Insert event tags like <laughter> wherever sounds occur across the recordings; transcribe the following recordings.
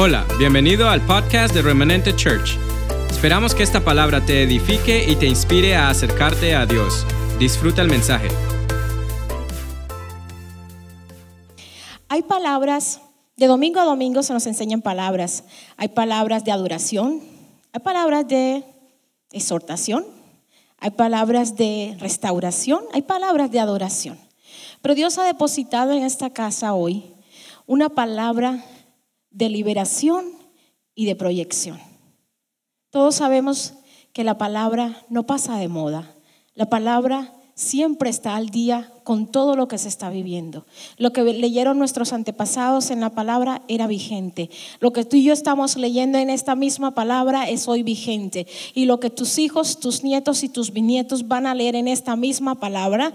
Hola, bienvenido al podcast de Remanente Church. Esperamos que esta palabra te edifique y te inspire a acercarte a Dios. Disfruta el mensaje. Hay palabras, de domingo a domingo se nos enseñan palabras. Hay palabras de adoración, hay palabras de exhortación, hay palabras de restauración, hay palabras de adoración. Pero Dios ha depositado en esta casa hoy una palabra de liberación y de proyección. Todos sabemos que la palabra no pasa de moda. La palabra siempre está al día con todo lo que se está viviendo. Lo que leyeron nuestros antepasados en la palabra era vigente. Lo que tú y yo estamos leyendo en esta misma palabra es hoy vigente. Y lo que tus hijos, tus nietos y tus bisnietos van a leer en esta misma palabra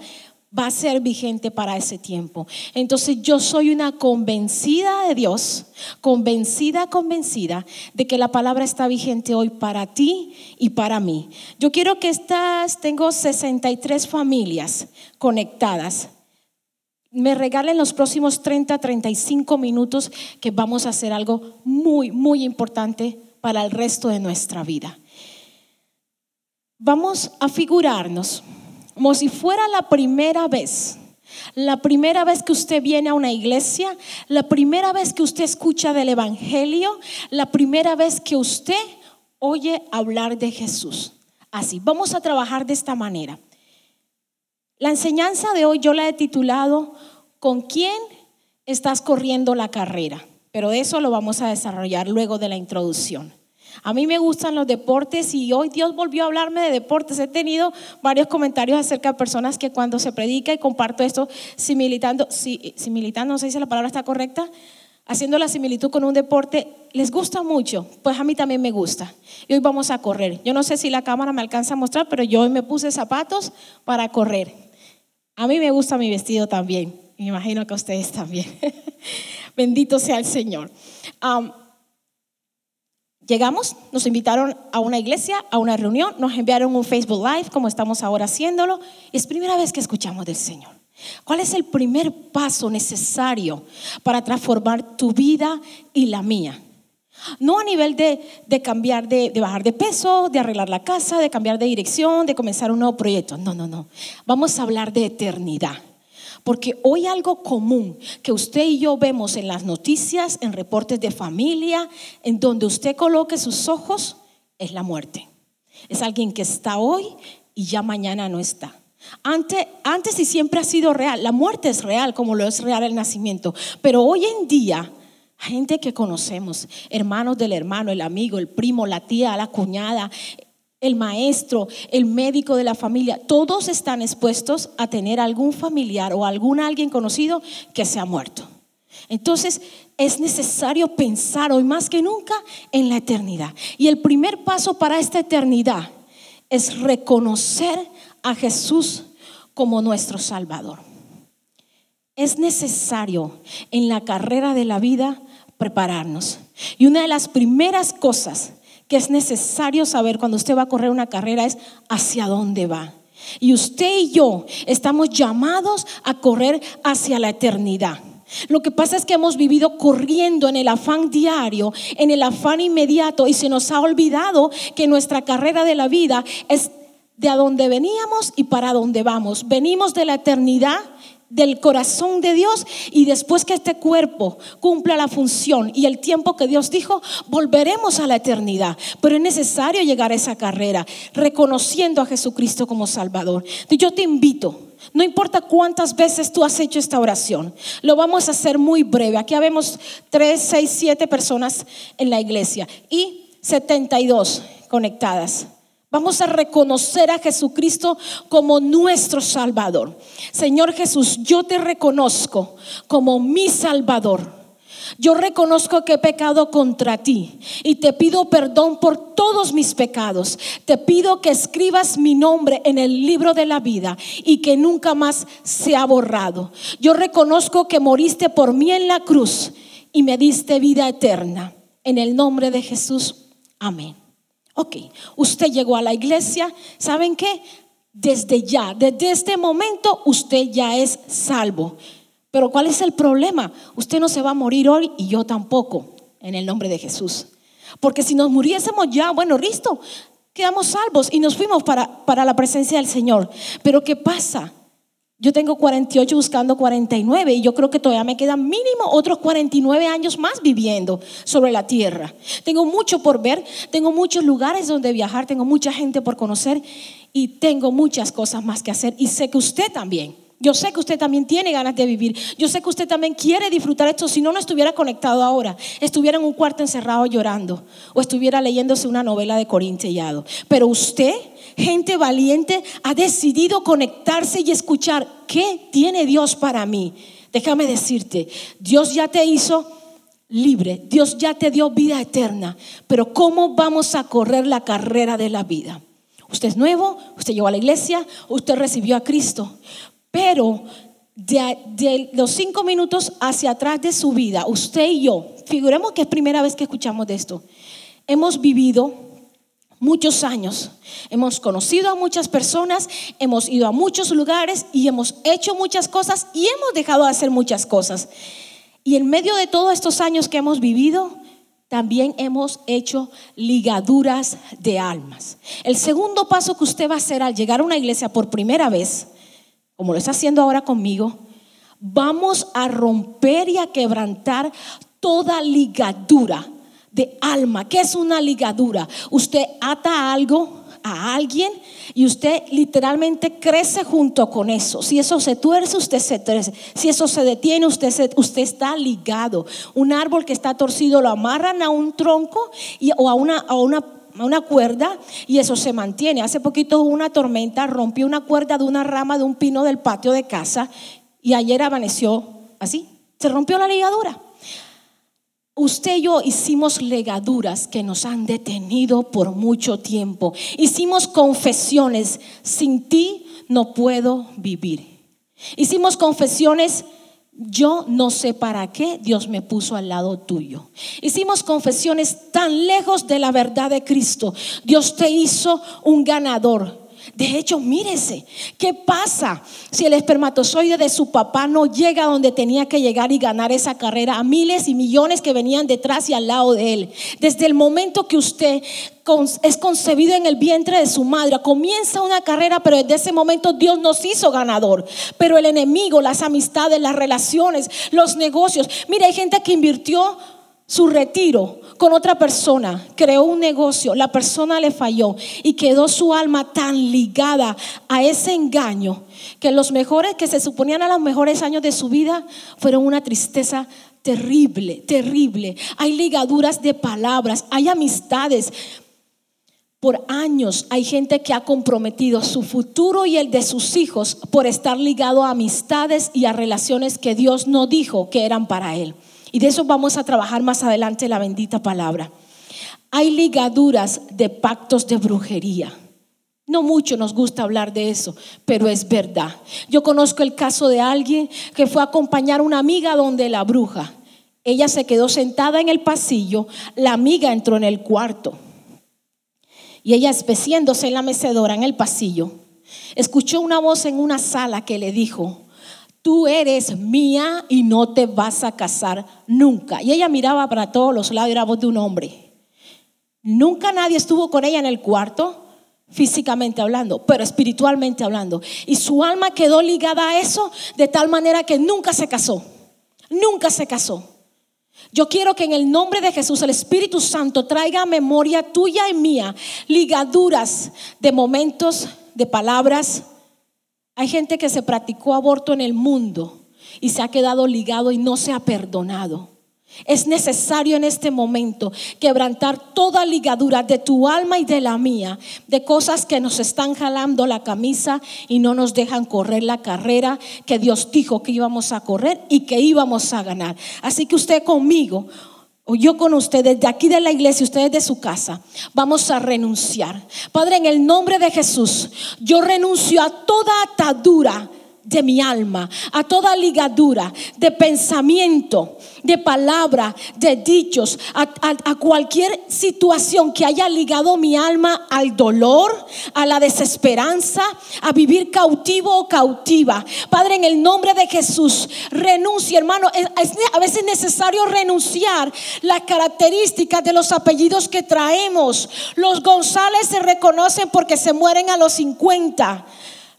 va a ser vigente para ese tiempo. Entonces yo soy una convencida de Dios, convencida, convencida de que la palabra está vigente hoy para ti y para mí. Yo quiero que estas, tengo 63 familias conectadas. Me regalen los próximos 30, 35 minutos que vamos a hacer algo muy, muy importante para el resto de nuestra vida. Vamos a figurarnos como si fuera la primera vez. La primera vez que usted viene a una iglesia, la primera vez que usted escucha del Evangelio, la primera vez que usted oye hablar de Jesús. Así, vamos a trabajar de esta manera. La enseñanza de hoy yo la he titulado ¿Con quién estás corriendo la carrera? Pero eso lo vamos a desarrollar luego de la introducción. A mí me gustan los deportes y hoy Dios volvió a hablarme de deportes. He tenido varios comentarios acerca de personas que cuando se predica y comparto esto, similitando, similitando, no sé si la palabra está correcta, haciendo la similitud con un deporte, les gusta mucho. Pues a mí también me gusta. Y hoy vamos a correr. Yo no sé si la cámara me alcanza a mostrar, pero yo hoy me puse zapatos para correr. A mí me gusta mi vestido también. Me imagino que a ustedes también. <laughs> Bendito sea el Señor. Llegamos, nos invitaron a una iglesia, a una reunión, nos enviaron un Facebook Live como estamos ahora haciéndolo. Es primera vez que escuchamos del Señor. ¿Cuál es el primer paso necesario para transformar tu vida y la mía? No a nivel de, cambiar, de, de, bajar de peso, de arreglar la casa, de cambiar de dirección, de comenzar un nuevo proyecto. No, no, no. Vamos a hablar de eternidad. Porque hoy algo común que usted y yo vemos en las noticias, en reportes de familia, en donde usted coloque sus ojos, es la muerte. Es alguien que está hoy y ya mañana no está. Antes, antes y siempre ha sido real. La muerte es real como lo es real el nacimiento. Pero hoy en día, gente que conocemos, hermanos del hermano, el amigo, el primo, la tía, la cuñada, el maestro, el médico de la familia, todos están expuestos a tener algún familiar o algún alguien conocido que se ha muerto. Entonces es necesario pensar hoy más que nunca en la eternidad. Y el primer paso para esta eternidad es reconocer a Jesús como nuestro Salvador. Es necesario en la carrera de la vida prepararnos. Y una de las primeras cosas es necesario saber cuando usted va a correr una carrera es hacia dónde va. Y usted y yo estamos llamados a correr hacia la eternidad. Lo que pasa es que hemos vivido corriendo en el afán diario, en el afán inmediato y se nos ha olvidado que nuestra carrera de la vida es de a dónde veníamos y para dónde vamos. Venimos de la eternidad del corazón de Dios y después que este cuerpo cumpla la función y el tiempo que Dios dijo, volveremos a la eternidad. Pero es necesario llegar a esa carrera reconociendo a Jesucristo como Salvador. Yo te invito. No importa cuántas veces tú has hecho esta oración, lo vamos a hacer muy breve. Aquí habemos 3, 6, 7 personas en la iglesia y 72 conectadas. Vamos a reconocer a Jesucristo como nuestro Salvador. Señor Jesús, yo te reconozco como mi Salvador. Yo reconozco que he pecado contra ti y te pido perdón por todos mis pecados. Te pido que escribas mi nombre en el libro de la vida y que nunca más sea borrado. Yo reconozco que moriste por mí en la cruz y me diste vida eterna. En el nombre de Jesús, amén. Ok, usted llegó a la iglesia, ¿saben qué? Desde ya, desde este momento usted ya es salvo. Pero ¿cuál es el problema? Usted no se va a morir hoy y yo tampoco. en el nombre de Jesús. Porque si nos muriésemos ya, bueno, listo, quedamos salvos y nos fuimos para, para la presencia del Señor. Pero ¿qué pasa? Yo tengo 48 buscando 49 y yo creo que todavía me quedan mínimo otros 49 años más viviendo sobre la tierra. Tengo mucho por ver, tengo muchos lugares donde viajar, tengo mucha gente por conocer y tengo muchas cosas más que hacer y sé que usted también. Yo sé que usted también tiene ganas de vivir. Yo sé que usted también quiere disfrutar esto. Si no, no estuviera conectado ahora. Estuviera en un cuarto encerrado llorando. O estuviera leyéndose una novela de Corintellado. Pero usted, gente valiente, ha decidido conectarse y escuchar qué tiene Dios para mí. Déjame decirte, Dios ya te hizo libre. Dios ya te dio vida eterna. Pero ¿cómo vamos a correr la carrera de la vida? Usted es nuevo, usted llegó a la iglesia, usted recibió a Cristo. Pero de, los cinco minutos hacia atrás de su vida, usted y yo, figuremos que es primera vez que escuchamos de esto, hemos vivido muchos años, hemos conocido a muchas personas, hemos ido a muchos lugares y hemos hecho muchas cosas y hemos dejado de hacer muchas cosas. Y en medio de todos estos años que hemos vivido, también hemos hecho ligaduras de almas. El segundo paso que usted va a hacer al llegar a una iglesia por primera vez como lo está haciendo ahora conmigo, vamos a romper y a quebrantar toda ligadura de alma. ¿Qué es una ligadura? Usted ata algo a alguien y usted literalmente crece junto con eso. Si eso se tuerce, usted se tuerce. Si eso se detiene, usted, usted está ligado. Un árbol que está torcido lo amarran a un tronco y, o a una, a una una cuerda y eso se mantiene. Hace poquito una tormenta, rompió una cuerda de una rama de un pino del patio de casa y ayer amaneció así, se rompió la ligadura. Usted y yo hicimos legaduras que nos han detenido por mucho tiempo. Hicimos confesiones, sin ti no puedo vivir. Hicimos confesiones yo no sé para qué Dios me puso al lado tuyo. Hicimos confesiones tan lejos de la verdad de Cristo. Dios te hizo un ganador. De hecho, mírese, ¿qué pasa si el espermatozoide de su papá no llega donde tenía que llegar y ganar esa carrera a miles y millones que venían detrás y al lado de él? Desde el momento que usted es concebido en el vientre de su madre, comienza una carrera, pero desde ese momento Dios nos hizo ganador. Pero el enemigo, las amistades, las relaciones, los negocios, mire, hay gente que invirtió su retiro con otra persona, creó un negocio, la persona le falló y quedó su alma tan ligada a ese engaño que los mejores, que se suponían a los mejores años de su vida, fueron una tristeza terrible, terrible. Hay ligaduras de palabras, hay amistades. Por años hay gente que ha comprometido su futuro y el de sus hijos por estar ligado a amistades y a relaciones que Dios no dijo que eran para él. Y de eso vamos a trabajar más adelante la bendita palabra. Hay ligaduras de pactos de brujería. No mucho nos gusta hablar de eso, pero es verdad. Yo conozco el caso de alguien que fue a acompañar a una amiga donde la bruja. Ella se quedó sentada en el pasillo, la amiga entró en el cuarto. Y ella especiéndose en la mecedora en el pasillo, escuchó una voz en una sala que le dijo, tú eres mía y no te vas a casar nunca. Y ella miraba para todos los lados y era voz de un hombre. Nunca nadie estuvo con ella en el cuarto, físicamente hablando, pero espiritualmente hablando. Y su alma quedó ligada a eso de tal manera que nunca se casó. Nunca se casó. Yo quiero que en el nombre de Jesús el Espíritu Santo traiga memoria tuya y mía ligaduras de momentos, de palabras, hay gente que se practicó aborto en el mundo y se ha quedado ligado y no se ha perdonado. Es necesario en este momento quebrantar toda ligadura de tu alma y de la mía, de cosas que nos están jalando la camisa y no nos dejan correr la carrera que Dios dijo que íbamos a correr y que íbamos a ganar. Así que usted conmigo o yo con ustedes, de aquí de la iglesia, ustedes de su casa, vamos a renunciar. Padre, en el nombre de Jesús, yo renuncio a toda atadura de mi alma, a toda ligadura de pensamiento, de palabra, de dichos, a, cualquier situación que haya ligado mi alma al dolor, a la desesperanza, a vivir cautivo o cautiva. Padre, en el nombre de Jesús, renuncia, hermano. Es, a veces es necesario renunciar las características de los apellidos que traemos. Los González se reconocen porque se mueren a los 50.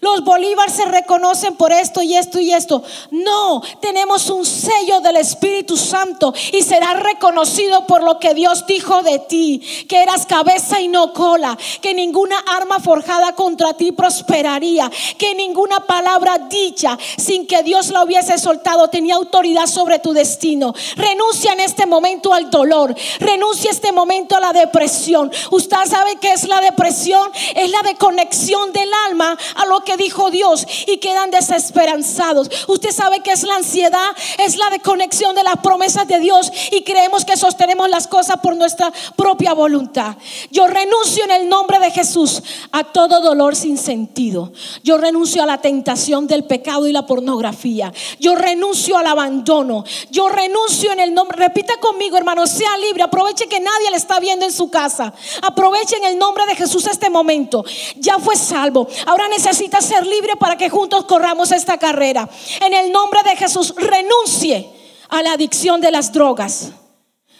Los Bolívar se reconocen por esto y esto y esto. No, tenemos un sello del Espíritu Santo y será reconocido por lo que Dios dijo de ti, que eras cabeza y no cola, que ninguna arma forjada contra ti prosperaría, que ninguna palabra dicha sin que Dios la hubiese soltado tenía autoridad sobre tu destino. Renuncia en este momento al dolor, renuncia en este momento a la depresión. Usted sabe que es la depresión, es la de conexión del alma a lo que dijo Dios y quedan desesperanzados. Usted sabe que es la ansiedad, es la desconexión de las promesas de Dios y creemos que sostenemos las cosas por nuestra propia voluntad. Yo renuncio en el nombre de Jesús a todo dolor sin sentido. Yo renuncio a la tentación del pecado y la pornografía. Yo renuncio al abandono. Yo renuncio en el nombre, repita conmigo hermano, sea libre, aproveche que nadie le está viendo en su casa. Aproveche en el nombre de Jesús este momento. Ya fue salvo. Ahora necesita ser libre para que juntos corramos esta carrera. En el nombre de Jesús, renuncie a la adicción de las drogas.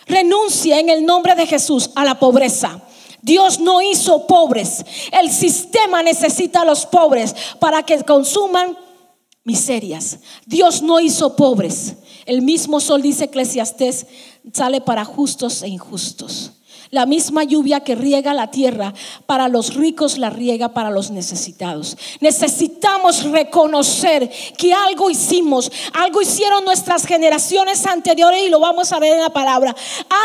Renuncie en el nombre de Jesús a la pobreza. Dios no hizo pobres. El sistema necesita a los pobres para que consuman miserias. Dios no hizo pobres. El mismo sol, dice Eclesiastés, sale para justos e injustos. La misma lluvia que riega la tierra, para los ricos la riega para los necesitados. Necesitamos reconocer que algo hicimos, algo hicieron nuestras generaciones anteriores y lo vamos a ver en la palabra.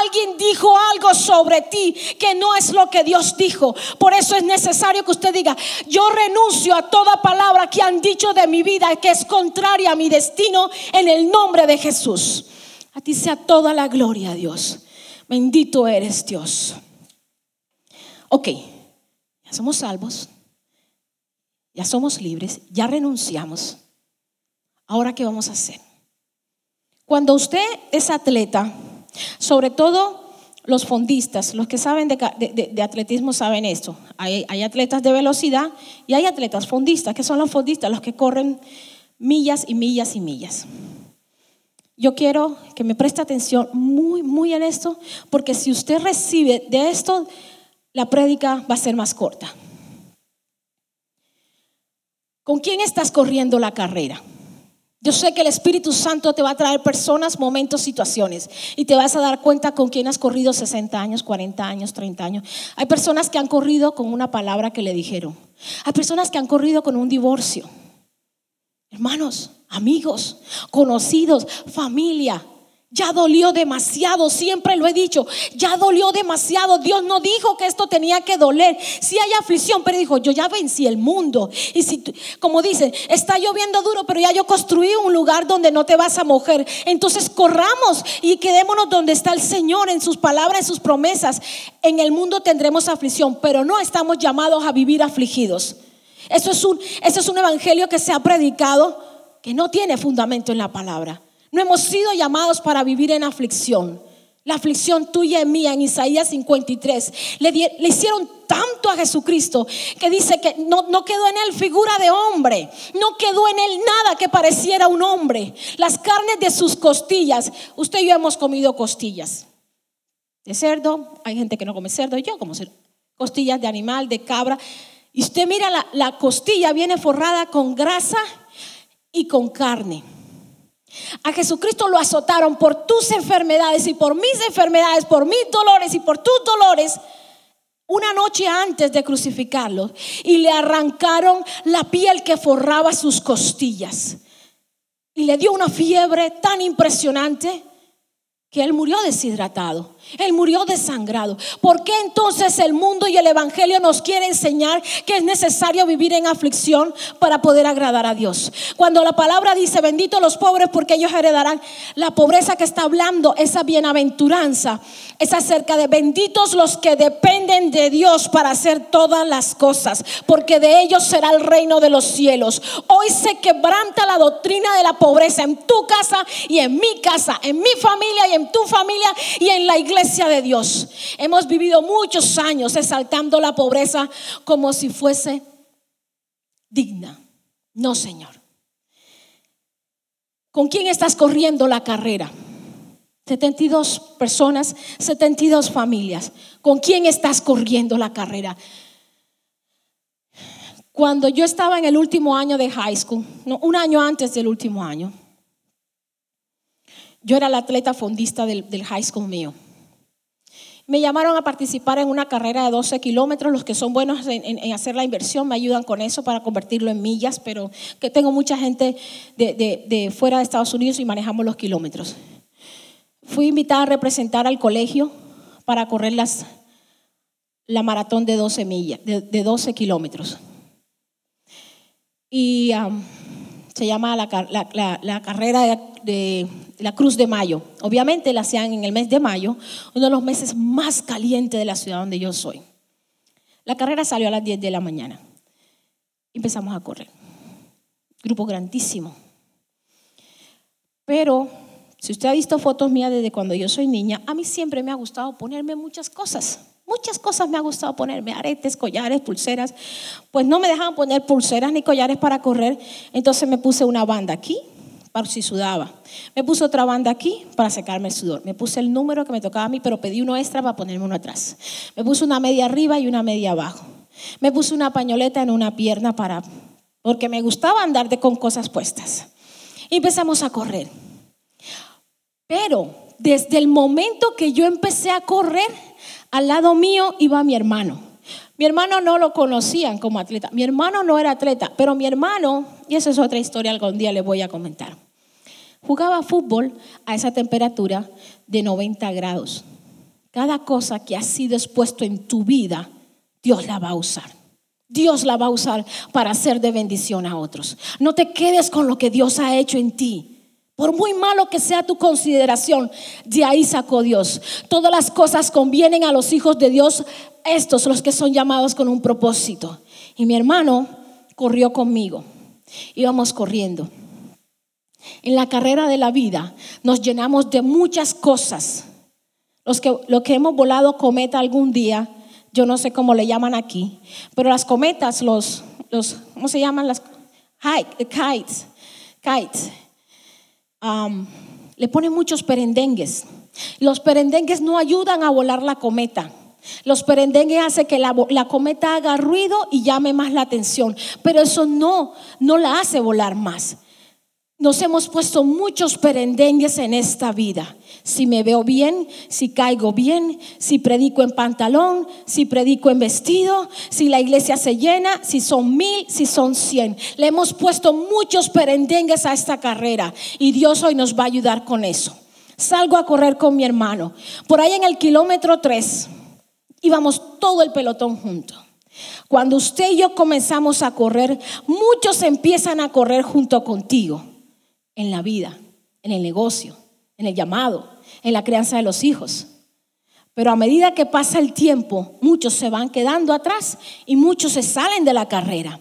Alguien dijo algo sobre ti que no es lo que Dios dijo. Por eso es necesario que usted diga, yo renuncio a toda palabra que han dicho de mi vida que es contraria a mi destino en el nombre de Jesús. A ti sea toda la gloria, Dios. Bendito eres Dios. Ok, ya somos salvos, ya somos libres, ya renunciamos. Ahora, ¿qué vamos a hacer? Cuando usted es atleta, sobre todo los fondistas, los que saben de, atletismo saben esto. Hay, hay, atletas de velocidad y hay atletas fondistas. ¿Qué son los fondistas? Los que corren millas y millas y millas yo quiero que me preste atención muy, muy en esto, porque si usted recibe de esto, la prédica va a ser más corta. ¿Con quién estás corriendo la carrera? Yo sé que el Espíritu Santo te va a traer personas, momentos, situaciones y te vas a dar cuenta con quién has corrido 60 años, 40 años, 30 años. Hay personas que han corrido con una palabra que le dijeron. Hay personas que han corrido con un divorcio. Hermanos, amigos, conocidos, familia. Ya dolió demasiado, siempre lo he dicho, ya dolió demasiado. Dios no dijo que esto tenía que doler. Si hay aflicción, pero dijo, yo ya vencí el mundo. Y si, como dicen, está lloviendo duro, pero ya yo construí un lugar donde no te vas a mojar. Entonces corramos y quedémonos donde está el Señor, en sus palabras, en sus promesas. En el mundo tendremos aflicción, pero no estamos llamados a vivir afligidos. Eso es un, eso es un evangelio que se ha predicado que no tiene fundamento en la palabra. No hemos sido llamados para vivir en aflicción. La aflicción tuya y mía en Isaías 53 le, le hicieron tanto a Jesucristo que dice que no, no, quedó en él figura de hombre, no quedó en él nada que pareciera un hombre. Las carnes de sus costillas, usted y yo hemos comido costillas de cerdo, hay gente que no come cerdo, yo como cerdo, costillas de animal, de cabra. Y usted mira, la, la costilla viene forrada con grasa y con carne. A Jesucristo lo azotaron por tus enfermedades y por mis enfermedades, por mis dolores y por tus dolores una noche antes de crucificarlo. Y le arrancaron la piel que forraba sus costillas. Y le dio una fiebre tan impresionante que Él murió deshidratado, Él murió desangrado. ¿Por qué entonces el mundo y el Evangelio nos quiere enseñar que es necesario vivir en aflicción para poder agradar a Dios? Cuando la palabra dice, bendito los pobres porque ellos heredarán, la pobreza que está hablando, esa bienaventuranza, es acerca de benditos los que dependen de Dios para hacer todas las cosas, porque de ellos será el reino de los cielos. Hoy se quebranta la doctrina de la pobreza en tu casa y en mi casa, en mi familia y en tu familia y en la iglesia de Dios. Hemos vivido muchos años exaltando la pobreza como si fuese digna. No, Señor. ¿Con quién estás corriendo la carrera? 72 personas, 72 familias. ¿Con quién estás corriendo la carrera? Cuando yo estaba en el último año de high school, un año antes del último año, yo era la atleta fondista del, high school mío. Me llamaron a participar en una carrera de 12 kilómetros. Los que son buenos en, hacer la inversión me ayudan con eso para convertirlo en millas, pero que tengo mucha gente de, de fuera de Estados Unidos y manejamos los kilómetros. Fui invitada a representar al colegio para correr la maratón de 12 millas, de, 12 kilómetros. Y se llama la, carrera de, la Cruz de Mayo. Obviamente la hacían en el mes de mayo, uno de los meses más calientes de la ciudad donde yo soy. La carrera salió a las 10 de la mañana. Empezamos a correr. Grupo grandísimo. Pero si usted ha visto fotos mías desde cuando yo soy niña, a mí siempre me ha gustado ponerme muchas cosas. Muchas cosas me ha gustado ponerme, aretes, collares, pulseras. Pues no me dejaban poner pulseras ni collares para correr, entonces me puse una banda aquí para si sudaba. Me puse otra banda aquí para secarme el sudor. Me puse el número que me tocaba a mí, pero pedí uno extra para ponerme uno atrás. Me puse una media arriba y una media abajo. Me puse una pañoleta en una pierna para porque me gustaba andar de, con cosas puestas. Y empezamos a correr. Pero desde el momento que yo empecé a correr, al lado mío iba mi hermano. Mi hermano no lo conocían como atleta. Mi hermano no era atleta, pero mi hermano, y esa es otra historia, algún día le voy a comentar, jugaba fútbol a esa temperatura de 90 grados. Cada cosa que ha sido expuesto en tu vida, Dios la va a usar. Dios la va a usar para hacer de bendición a otros. No te quedes con lo que Dios ha hecho en ti. Por muy malo que sea tu consideración, de ahí sacó Dios. Todas las cosas convienen a los hijos de Dios, estos los que son llamados con un propósito. Y mi hermano corrió conmigo. Íbamos corriendo. En la carrera de la vida nos llenamos de muchas cosas. Los que, lo que hemos volado cometa algún día, yo no sé cómo le llaman aquí, pero las cometas, los, los ¿cómo se llaman? Las kites, kites le ponen muchos perendengues. Los perendengues no ayudan a volar la cometa. Los perendengues hacen que la, la, cometa haga ruido y llame más la atención, pero eso no, no la hace volar más. Nos hemos puesto muchos perendengues en esta vida si me veo bien, si caigo bien, si predico en pantalón, si predico en vestido, si la iglesia se llena, si son mil, si son cien. Le hemos puesto muchos perendengues a esta carrera y Dios hoy nos va a ayudar con eso. Salgo a correr con mi hermano. Por ahí en el kilómetro 3 íbamos todo el pelotón junto. Cuando usted y yo comenzamos a correr, muchos empiezan a correr junto contigo en la vida, en el negocio, en el llamado, en la crianza de los hijos. Pero a medida que pasa el tiempo, muchos se van quedando atrás y muchos se salen de la carrera.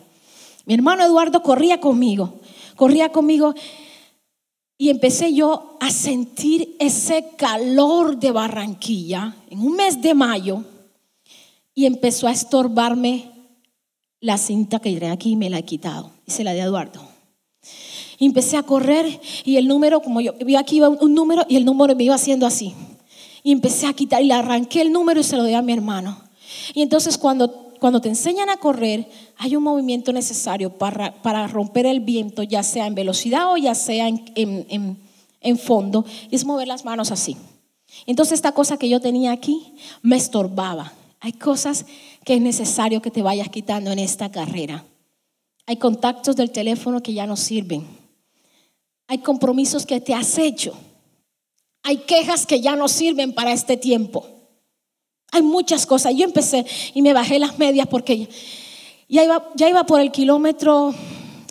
Mi hermano Eduardo corría conmigo, corría conmigo y empecé yo a sentir ese calor de Barranquilla en un mes de mayo y empezó a estorbarme la cinta que tenía aquí y me la he quitado. Y se la de Eduardo empecé a correr y el número, como yo vi aquí iba un número y el número me iba haciendo así. Y empecé a quitar y le arranqué el número y se lo di a mi hermano. Y entonces cuando, cuando te enseñan a correr, hay un movimiento necesario para, para romper el viento, ya sea en velocidad o ya sea en, en, en fondo, y es mover las manos así. Entonces esta cosa que yo tenía aquí me estorbaba. Hay cosas que es necesario que te vayas quitando en esta carrera. Hay contactos del teléfono que ya no sirven. Hay compromisos que te has hecho. Hay quejas que ya no sirven para este tiempo. Hay muchas cosas. Yo empecé y me bajé las medias porque ya iba, ya iba por el kilómetro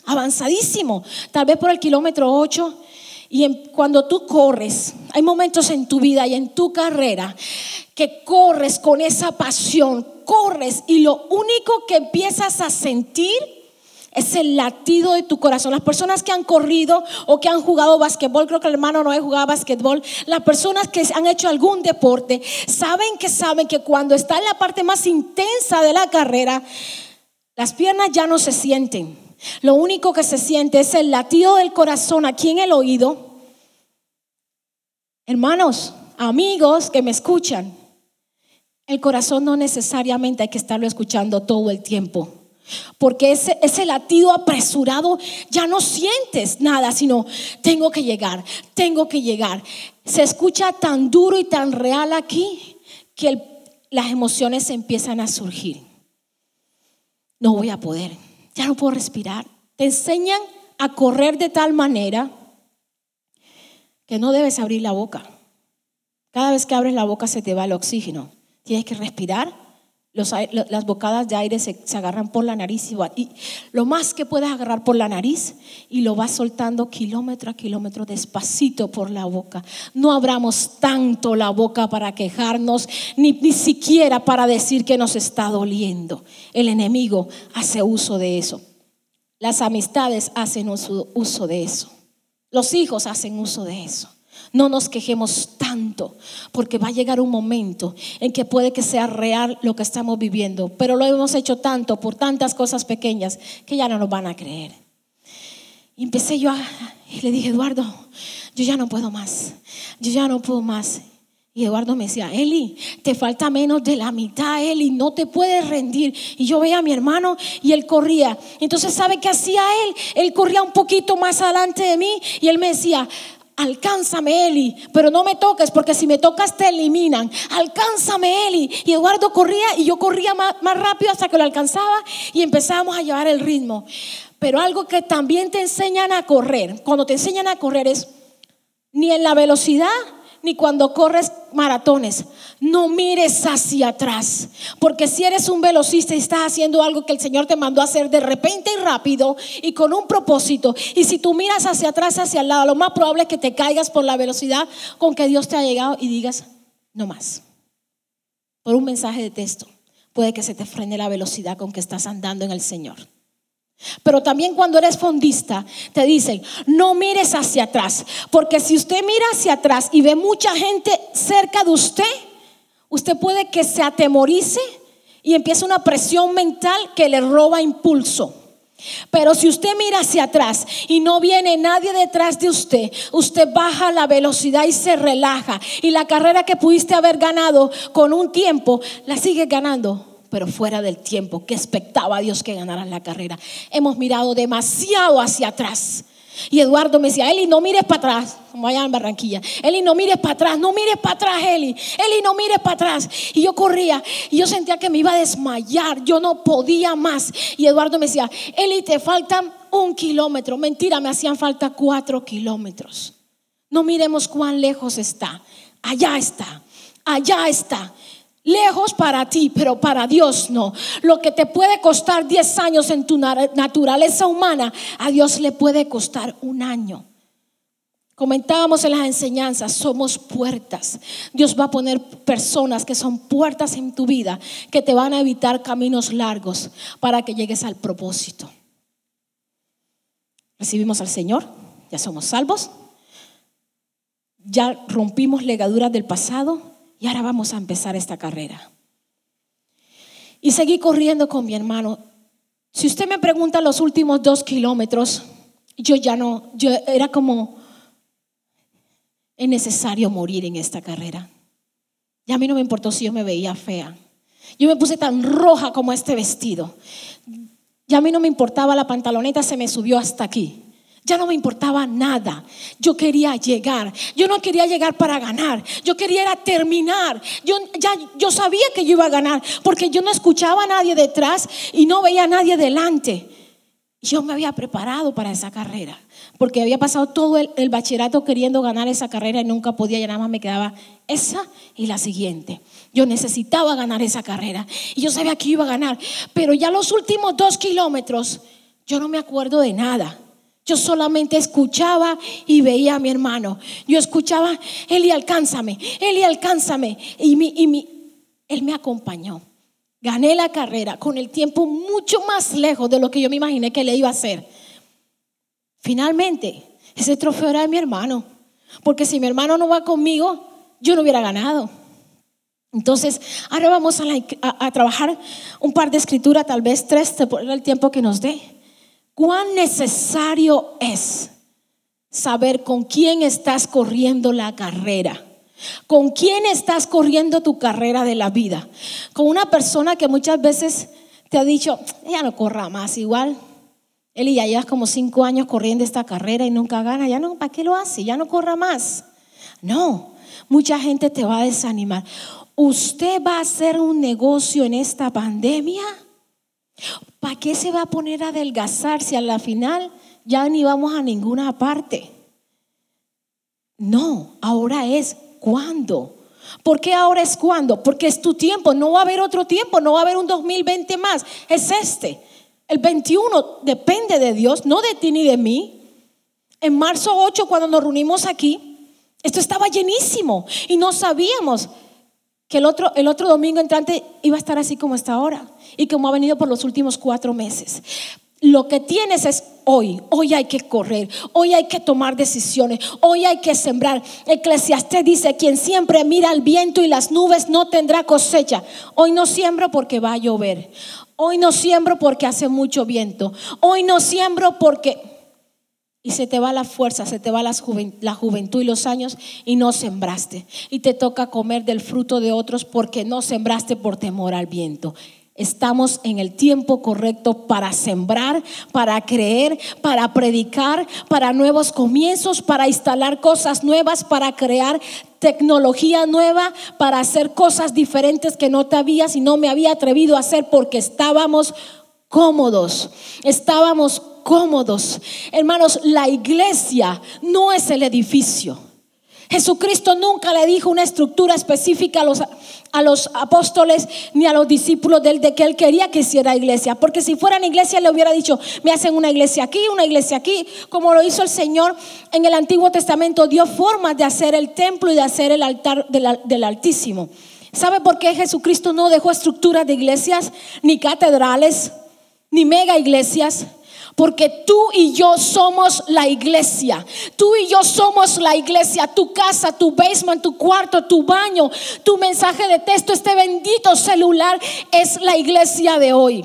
avanzadísimo, tal vez por el kilómetro 8. Y cuando tú corres, hay momentos en tu vida y en tu carrera que corres con esa pasión, corres y lo único que empiezas a sentir es el latido de tu corazón. Las personas que han corrido o que han jugado basquetbol, creo que el hermano no ha jugado basquetbol, las personas que han hecho algún deporte, saben que saben que cuando está en la parte más intensa de la carrera, las piernas ya no se sienten. Lo único que se siente es el latido del corazón aquí en el oído. Hermanos, amigos que me escuchan, el corazón no necesariamente hay que estarlo escuchando todo el tiempo. Porque ese, ese, latido apresurado ya no sientes nada, sino tengo que llegar, tengo que llegar. Se escucha tan duro y tan real aquí que las emociones empiezan a surgir. No voy a poder, ya no puedo respirar. Te enseñan a correr de tal manera que no debes abrir la boca. Cada vez que abres la boca se te va el oxígeno. Tienes que respirar las bocadas de aire se, agarran por la nariz y, lo más que puedes agarrar por la nariz y lo vas soltando kilómetro a kilómetro despacito por la boca. No abramos tanto la boca para quejarnos, ni, ni siquiera para decir que nos está doliendo. El enemigo hace uso de eso. Las amistades hacen uso de eso. Los hijos hacen uso de eso. No nos quejemos tanto, porque va a llegar un momento en que puede que sea real lo que estamos viviendo, pero lo hemos hecho tanto por tantas cosas pequeñas que ya no nos van a creer. Y empecé yo a, y le dije, Eduardo, yo ya no puedo más, yo ya no puedo más. Y Eduardo me decía, Eli, te falta menos de la mitad, Eli, no te puedes rendir. Y yo veía a mi hermano y él corría. Entonces, ¿sabe qué hacía él? Él corría un poquito más adelante de mí y él me decía, alcánzame Eli, pero no me toques porque si me tocas te eliminan. Alcánzame Eli. Y Eduardo corría y yo corría más, rápido hasta que lo alcanzaba y empezamos a llevar el ritmo. Pero algo que también te enseñan a correr, cuando te enseñan a correr es ni en la velocidad ni cuando corres maratones. No mires hacia atrás, porque si eres un velocista y estás haciendo algo que el Señor te mandó a hacer de repente y rápido y con un propósito, y si tú miras hacia atrás, hacia el lado, lo más probable es que te caigas por la velocidad con que Dios te ha llegado y digas, no más. Por un mensaje de texto, puede que se te frene la velocidad con que estás andando en el Señor. Pero también cuando eres fondista, te dicen, no mires hacia atrás, porque si usted mira hacia atrás y ve mucha gente cerca de usted, usted puede que se atemorice y empiece una presión mental que le roba impulso. Pero si usted mira hacia atrás y no viene nadie detrás de usted, usted baja la velocidad y se relaja. Y la carrera que pudiste haber ganado con un tiempo, la sigue ganando pero fuera del tiempo que expectaba Dios que ganaran la carrera. Hemos mirado demasiado hacia atrás. Y Eduardo me decía, Eli, no mires para atrás, como allá en Barranquilla. Eli, no mires para atrás, no mires para atrás, Eli. Eli, no mires para atrás. Y yo corría y yo sentía que me iba a desmayar, yo no podía más. Y Eduardo me decía, Eli, te faltan un kilómetro. Mentira, me hacían falta cuatro kilómetros. No miremos cuán lejos está. Allá está, allá está lejos para ti, pero para Dios no. Lo que te puede costar 10 años en tu naturaleza humana, a Dios le puede costar un año. Comentábamos en las enseñanzas, somos puertas. Dios va a poner personas que son puertas en tu vida, que te van a evitar caminos largos para que llegues al propósito. Recibimos al Señor, ya somos salvos, ya rompimos legaduras del pasado, y ahora vamos a empezar esta carrera. Y seguí corriendo con mi hermano. Si usted me pregunta los últimos dos kilómetros, yo ya no, yo era como, es necesario morir en esta carrera. Y a mí no me importó si yo me veía fea. Yo me puse tan roja como este vestido. Y a mí no me importaba la pantaloneta, se me subió hasta aquí. Ya no me importaba nada. Yo quería llegar. Yo no quería llegar para ganar. Yo quería terminar. Yo, ya, yo sabía que yo iba a ganar porque yo no escuchaba a nadie detrás y no veía a nadie delante. Yo me había preparado para esa carrera, porque había pasado todo el, el bachillerato queriendo ganar esa carrera y nunca podía, ya nada más me quedaba esa y la siguiente. Yo necesitaba ganar esa carrera y yo sabía que iba a ganar, pero ya los últimos dos kilómetros yo no me acuerdo de nada. Yo solamente escuchaba y veía a mi hermano. Yo escuchaba, Eli, alcánzame, Eli, alcánzame. Y, y él me acompañó. Gané la carrera con el tiempo mucho más lejos de lo que yo me imaginé que le iba a hacer. Finalmente, ese trofeo era de mi hermano. Porque si mi hermano no va conmigo, yo no hubiera ganado. Entonces, ahora vamos a, trabajar un par de escrituras, tal vez tres, por el tiempo que nos dé. ¿Cuán necesario es saber con quién estás corriendo la carrera? ¿Con quién estás corriendo tu carrera de la vida? Con una persona que muchas veces te ha dicho, ya no corra más, igual. Él ya llevas como cinco años corriendo esta carrera y nunca gana, ya no, ¿para qué lo hace? Ya no corra más. No, mucha gente te va a desanimar. ¿Usted va a hacer un negocio en esta pandemia? ¿Para qué se va a poner a adelgazar si a la final ya ni vamos a ninguna parte? No, ahora es cuándo. ¿Por qué ahora es cuándo? Porque es tu tiempo, no va a haber otro tiempo, no va a haber un 2020 más, es este. El 21 depende de Dios, no de ti ni de mí. En marzo 8, cuando nos reunimos aquí, esto estaba llenísimo y no sabíamos que el otro, el otro domingo entrante iba a estar así como está ahora y como ha venido por los últimos cuatro meses. Lo que tienes es hoy, hoy hay que correr, hoy hay que tomar decisiones, hoy hay que sembrar. Eclesiastés dice, quien siempre mira al viento y las nubes no tendrá cosecha. Hoy no siembro porque va a llover. Hoy no siembro porque hace mucho viento. Hoy no siembro porque y se te va la fuerza, se te va la, juventud y los años y no sembraste. Y te toca comer del fruto de otros porque no sembraste por temor al viento. Estamos en el tiempo correcto para sembrar, para creer, para predicar, para nuevos comienzos, para instalar cosas nuevas, para crear tecnología nueva, para hacer cosas diferentes que no te habías y no me había atrevido a hacer porque estábamos cómodos. Estábamos cómodos. Hermanos, la iglesia no es el edificio. Jesucristo nunca le dijo una estructura específica a los, a los apóstoles ni a los discípulos de, él, de que él quería que hiciera iglesia. Porque si fueran iglesia le hubiera dicho, me hacen una iglesia aquí, una iglesia aquí, como lo hizo el Señor en el Antiguo Testamento. Dio formas de hacer el templo y de hacer el altar del, del Altísimo. ¿Sabe por qué Jesucristo no dejó estructuras de iglesias, ni catedrales, ni mega iglesias? Porque tú y yo somos la iglesia. Tú y yo somos la iglesia. Tu casa, tu basement, tu cuarto, tu baño, tu mensaje de texto, este bendito celular es la iglesia de hoy.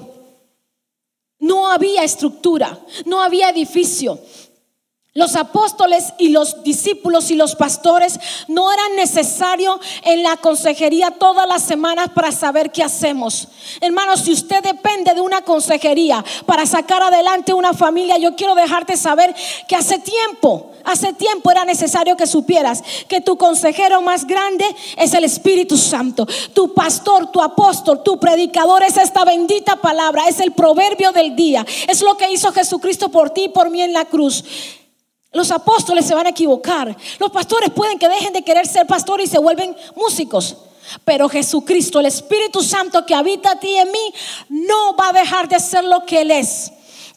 No había estructura, no había edificio. Los apóstoles y los discípulos y los pastores no eran necesarios en la consejería todas las semanas para saber qué hacemos. Hermanos, si usted depende de una consejería para sacar adelante una familia, yo quiero dejarte saber que hace tiempo, hace tiempo era necesario que supieras que tu consejero más grande es el Espíritu Santo. Tu pastor, tu apóstol, tu predicador es esta bendita palabra, es el proverbio del día. Es lo que hizo Jesucristo por ti y por mí en la cruz. Los apóstoles se van a equivocar. Los pastores pueden que dejen de querer ser pastores y se vuelven músicos. Pero Jesucristo, el Espíritu Santo que habita a ti y en mí, no va a dejar de ser lo que Él es.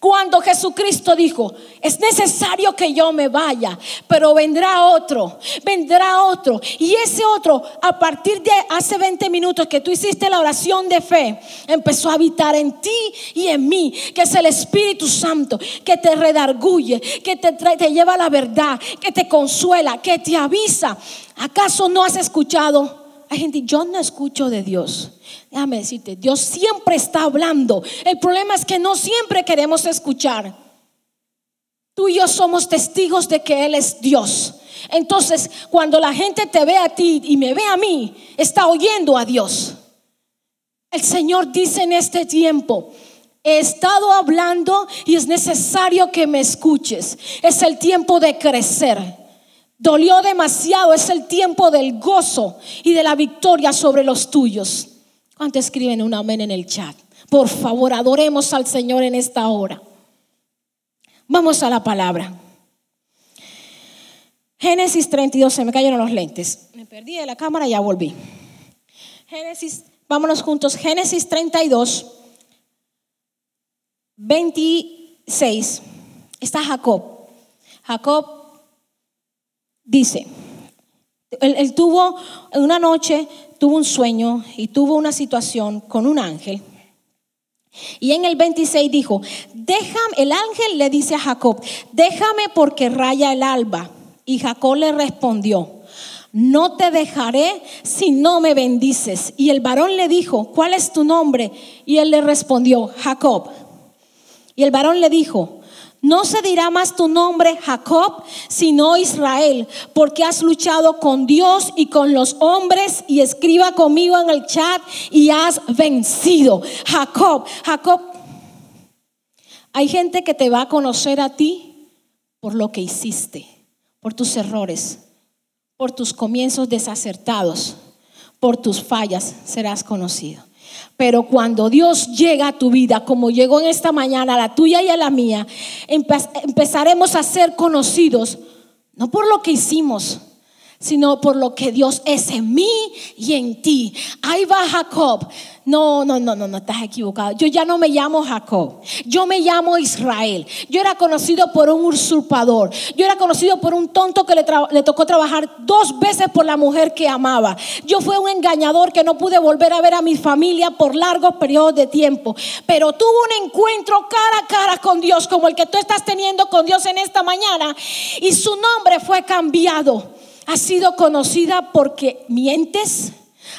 Cuando Jesucristo dijo, es necesario que yo me vaya, pero vendrá otro, vendrá otro. Y ese otro, a partir de hace 20 minutos que tú hiciste la oración de fe, empezó a habitar en ti y en mí, que es el Espíritu Santo, que te redarguye, que te, te lleva a la verdad, que te consuela, que te avisa. ¿Acaso no has escuchado? Hay gente, yo no escucho de Dios. Déjame decirte, Dios siempre está hablando. El problema es que no siempre queremos escuchar. Tú y yo somos testigos de que Él es Dios. Entonces, cuando la gente te ve a ti y me ve a mí, está oyendo a Dios. El Señor dice en este tiempo, he estado hablando y es necesario que me escuches. Es el tiempo de crecer. Dolió demasiado, es el tiempo del gozo y de la victoria sobre los tuyos. ¿Cuánto escriben un amén en el chat? Por favor, adoremos al Señor en esta hora. Vamos a la palabra. Génesis 32, se me cayeron los lentes. Me perdí de la cámara y ya volví. Génesis, vámonos juntos. Génesis 32, 26. Está Jacob. Jacob dice, él, él tuvo una noche, tuvo un sueño y tuvo una situación con un ángel. Y en el 26 dijo, déjame, el ángel le dice a Jacob, déjame porque raya el alba. Y Jacob le respondió, no te dejaré si no me bendices. Y el varón le dijo, ¿cuál es tu nombre? Y él le respondió, Jacob. Y el varón le dijo, no se dirá más tu nombre Jacob, sino Israel, porque has luchado con Dios y con los hombres y escriba conmigo en el chat y has vencido. Jacob, Jacob, hay gente que te va a conocer a ti por lo que hiciste, por tus errores, por tus comienzos desacertados, por tus fallas serás conocido. Pero cuando Dios llega a tu vida, como llegó en esta mañana, a la tuya y a la mía, empezaremos a ser conocidos, no por lo que hicimos, sino por lo que Dios es en mí y en ti. Ahí va Jacob. No, no, no, no, no, estás equivocado. Yo ya no me llamo Jacob. Yo me llamo Israel. Yo era conocido por un usurpador. Yo era conocido por un tonto que le, tocó trabajar dos veces por la mujer que amaba. Yo fui un engañador que no pude volver a ver a mi familia por largos periodos de tiempo. Pero tuve un encuentro cara a cara con Dios, como el que tú estás teniendo con Dios en esta mañana. Y su nombre fue cambiado ha sido conocida porque mientes,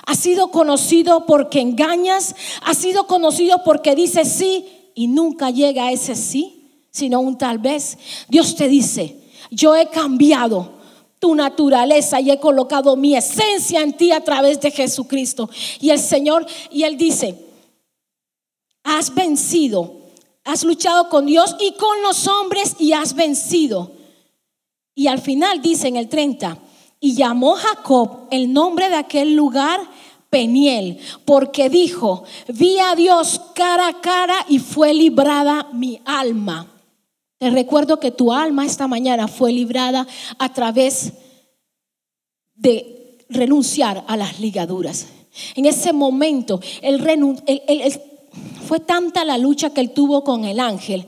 ha sido conocido porque engañas, ha sido conocido porque dices sí y nunca llega a ese sí, sino un tal vez. Dios te dice, yo he cambiado tu naturaleza y he colocado mi esencia en ti a través de Jesucristo. Y el Señor, y Él dice, has vencido, has luchado con Dios y con los hombres y has vencido. Y al final dice en el 30, y llamó Jacob el nombre de aquel lugar Peniel, porque dijo, vi a Dios cara a cara y fue librada mi alma. Te recuerdo que tu alma esta mañana fue librada a través de renunciar a las ligaduras. En ese momento, fue tanta la lucha que él tuvo con el ángel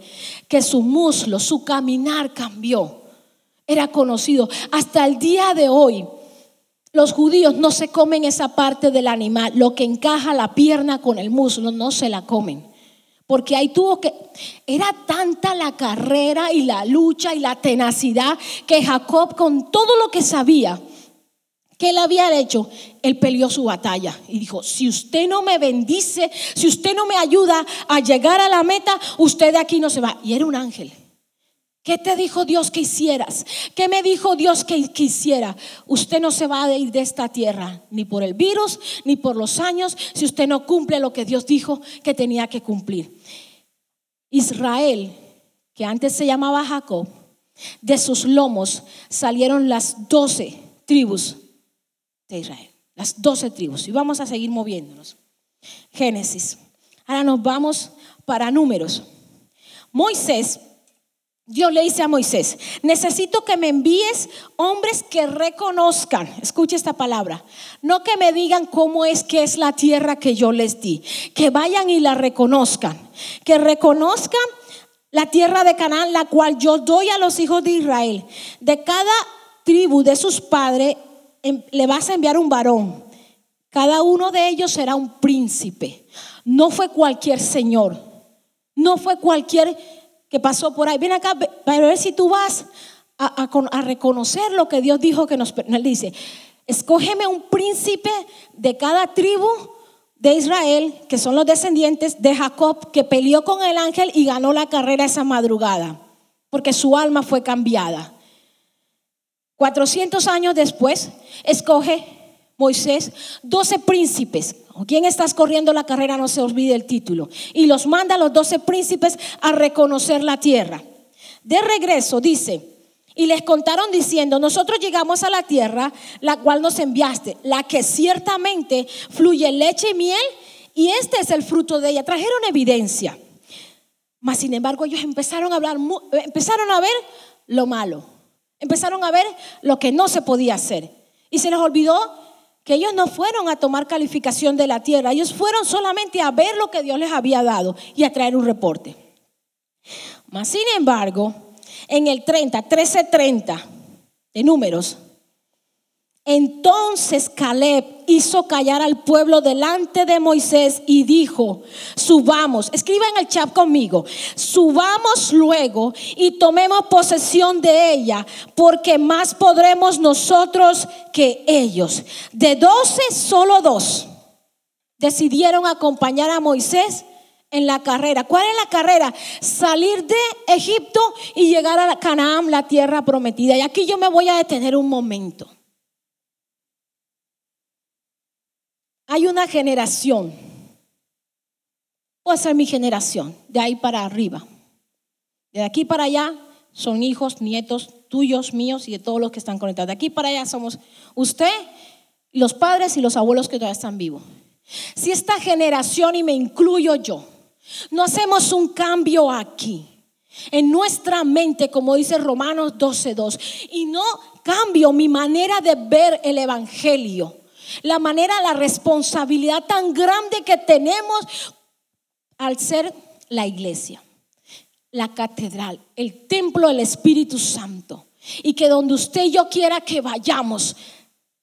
que su muslo, su caminar cambió era conocido. Hasta el día de hoy, los judíos no se comen esa parte del animal, lo que encaja la pierna con el muslo, no se la comen. Porque ahí tuvo que, era tanta la carrera y la lucha y la tenacidad que Jacob con todo lo que sabía que él había hecho, él peleó su batalla y dijo, si usted no me bendice, si usted no me ayuda a llegar a la meta, usted de aquí no se va. Y era un ángel. ¿Qué te dijo Dios que hicieras? ¿Qué me dijo Dios que quisiera? Usted no se va a ir de esta tierra, ni por el virus, ni por los años, si usted no cumple lo que Dios dijo que tenía que cumplir. Israel, que antes se llamaba Jacob, de sus lomos salieron las doce tribus de Israel. Las doce tribus. Y vamos a seguir moviéndonos. Génesis. Ahora nos vamos para números. Moisés Dios le dice a Moisés, necesito que me envíes hombres que reconozcan, escuche esta palabra, no que me digan cómo es que es la tierra que yo les di, que vayan y la reconozcan, que reconozcan la tierra de Canaán, la cual yo doy a los hijos de Israel. De cada tribu de sus padres em, le vas a enviar un varón. Cada uno de ellos será un príncipe. No fue cualquier señor, no fue cualquier que pasó por ahí. Ven acá para ver si tú vas a, reconocer lo que Dios dijo que nos... Dice, escógeme un príncipe de cada tribu de Israel, que son los descendientes de Jacob, que peleó con el ángel y ganó la carrera esa madrugada, porque su alma fue cambiada. 400 años después, escoge Moisés 12 príncipes quién estás corriendo la carrera, no se olvide el título. Y los manda a los doce príncipes a reconocer la tierra. De regreso dice, y les contaron diciendo, nosotros llegamos a la tierra, la cual nos enviaste, la que ciertamente fluye leche y miel, y este es el fruto de ella. Trajeron evidencia. Mas sin embargo ellos empezaron a hablar, eh, empezaron a ver lo malo, empezaron a ver lo que no se podía hacer. Y se les olvidó que ellos no fueron a tomar calificación de la tierra, ellos fueron solamente a ver lo que Dios les había dado y a traer un reporte. Mas sin embargo, en el 30, 13:30 de números, entonces Caleb hizo callar al pueblo delante de Moisés y dijo, subamos, escriba en el chat conmigo, subamos luego y tomemos posesión de ella, porque más podremos nosotros que ellos. De doce, solo dos decidieron acompañar a Moisés en la carrera. ¿Cuál es la carrera? Salir de Egipto y llegar a Canaán, la tierra prometida. Y aquí yo me voy a detener un momento. Hay una generación, puede ser mi generación, de ahí para arriba. De aquí para allá son hijos, nietos tuyos, míos y de todos los que están conectados. De aquí para allá somos usted, los padres y los abuelos que todavía están vivos. Si esta generación, y me incluyo yo, no hacemos un cambio aquí, en nuestra mente, como dice Romanos 12.2, y no cambio mi manera de ver el Evangelio, la manera, la responsabilidad tan grande que tenemos al ser la iglesia, la catedral, el templo del Espíritu Santo, y que donde usted y yo quiera que vayamos,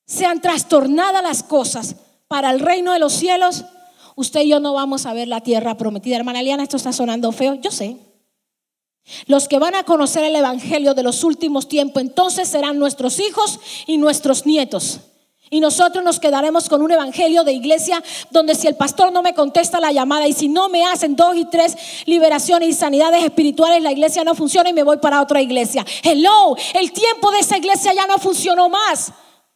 sean trastornadas las cosas para el reino de los cielos, usted y yo no vamos a ver la tierra prometida. Hermana Eliana, esto está sonando feo, yo sé. Los que van a conocer el Evangelio de los últimos tiempos, entonces serán nuestros hijos y nuestros nietos. Y nosotros nos quedaremos con un evangelio de iglesia donde si el pastor no me contesta la llamada y si no me hacen dos y tres liberaciones y sanidades espirituales, la iglesia no funciona y me voy para otra iglesia. Hello, el tiempo de esa iglesia ya no funcionó más.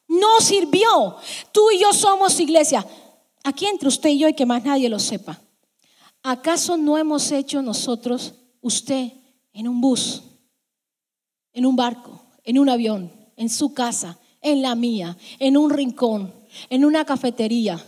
No sirvió. Tú y yo somos iglesia. Aquí entre usted y yo y que más nadie lo sepa. ¿Acaso no hemos hecho nosotros, usted, en un bus, en un barco, en un avión, en su casa, en la mía, en un rincón, en una cafetería?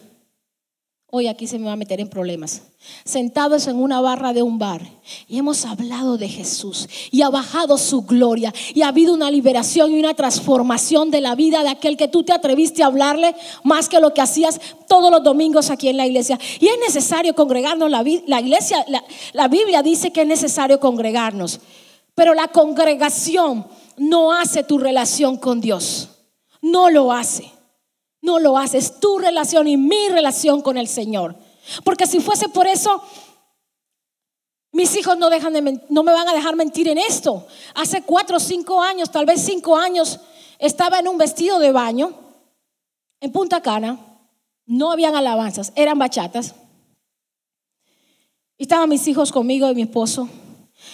Hoy aquí se me va a meter en problemas. Sentados en una barra de un bar y hemos hablado de Jesús y ha bajado su gloria y ha habido una liberación y una transformación de la vida de aquel que tú te atreviste a hablarle más que lo que hacías todos los domingos aquí en la iglesia. Y es necesario congregarnos. La, iglesia, la Biblia dice que es necesario congregarnos, pero la congregación no hace tu relación con Dios. No lo hace. No lo hace. Es tu relación y mi relación con el Señor. Porque si fuese por eso, mis hijos no, dejan de, no me van a dejar mentir en esto. Hace cuatro o cinco años, tal vez cinco años, estaba en un vestido de baño en Punta Cana. No habían alabanzas, eran bachatas. Y estaban mis hijos conmigo y mi esposo.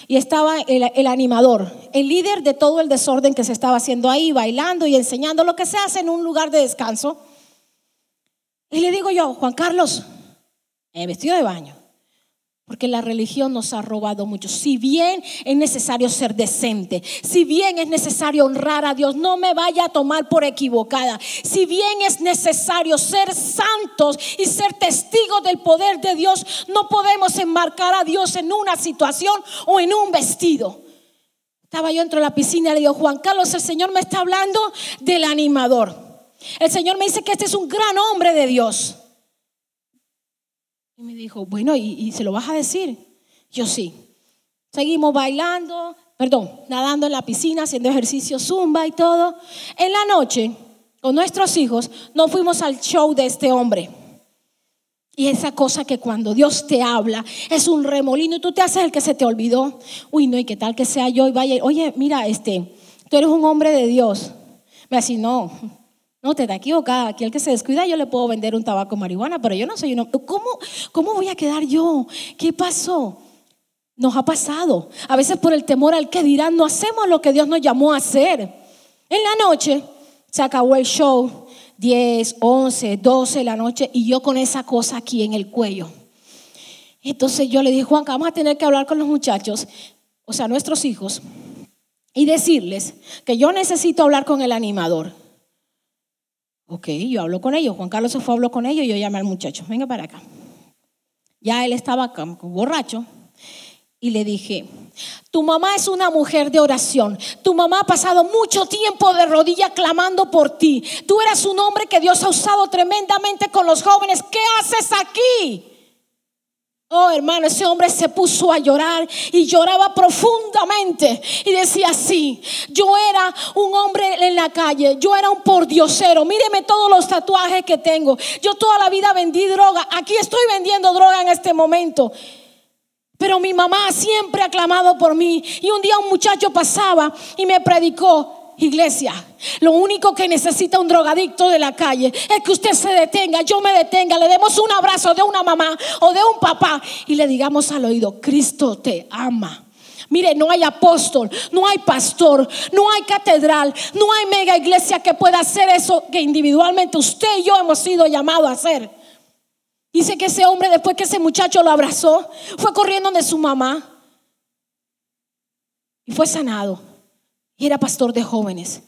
Y estaba el, el, animador, el líder de todo el desorden que se estaba haciendo ahí, bailando y enseñando lo que se hace en un lugar de descanso. Y le digo yo, Juan Carlos, eh, vestido de baño, porque la religión nos ha robado mucho. Si bien es necesario ser decente, si bien es necesario honrar a Dios, no me vaya a tomar por equivocada. Si bien es necesario ser santos y ser testigos del poder de Dios, no podemos enmarcar a Dios en una situación o en un vestido. Estaba yo dentro de la piscina y le digo, Juan Carlos, el Señor me está hablando del animador. El Señor me dice que este es un gran hombre de Dios. Y me dijo, bueno, ¿y, ¿y, se lo vas a decir? Yo sí. Seguimos bailando, perdón, nadando en la piscina, haciendo ejercicio zumba y todo. En la noche, con nuestros hijos, nos fuimos al show de este hombre. Y esa cosa que cuando Dios te habla es un remolino y tú te haces el que se te olvidó. Uy, no, y qué tal que sea yo y vaya, oye, mira, este, tú eres un hombre de Dios. Me dice, no, no, te está equivocada. Aquí el que se descuida yo le puedo vender un tabaco marihuana, pero yo no soy uno. ¿Cómo, ¿Cómo voy a quedar yo? ¿Qué pasó? Nos ha pasado. A veces por el temor al que dirán, no hacemos lo que Dios nos llamó a hacer. En la noche se acabó el show, 10, 11, 12 de la noche, y yo con esa cosa aquí en el cuello. Entonces yo le dije, Juan, vamos a tener que hablar con los muchachos, o sea, nuestros hijos, y decirles que yo necesito hablar con el animador. Ok, yo hablo con ellos. Juan Carlos se fue, habló con ellos y yo llamé al muchacho. Venga para acá. Ya él estaba borracho. y le dije, tu mamá es una mujer de oración. Tu mamá ha pasado mucho tiempo de rodillas clamando por ti. Tú eras un hombre que Dios ha usado tremendamente con los jóvenes. ¿Qué haces aquí? Oh, hermano, ese hombre se puso a llorar y lloraba profundamente y decía así, yo era un hombre en la calle, yo era un pordiosero, míreme todos los tatuajes que tengo, yo toda la vida vendí droga, aquí estoy vendiendo droga en este momento. Pero mi mamá siempre ha clamado por mí y un día un muchacho pasaba y me predicó, Iglesia, lo único que necesita un drogadicto de la calle es que usted se detenga, yo me detenga, le demos un abrazo de una mamá o de un papá y le digamos al oído, Cristo te ama. Mire, no hay apóstol, no hay pastor, no hay catedral, no hay mega iglesia que pueda hacer eso que individualmente usted y yo hemos sido llamados a hacer. Dice que ese hombre, después que ese muchacho lo abrazó, fue corriendo de su mamá y fue sanado y era pastor de jóvenes.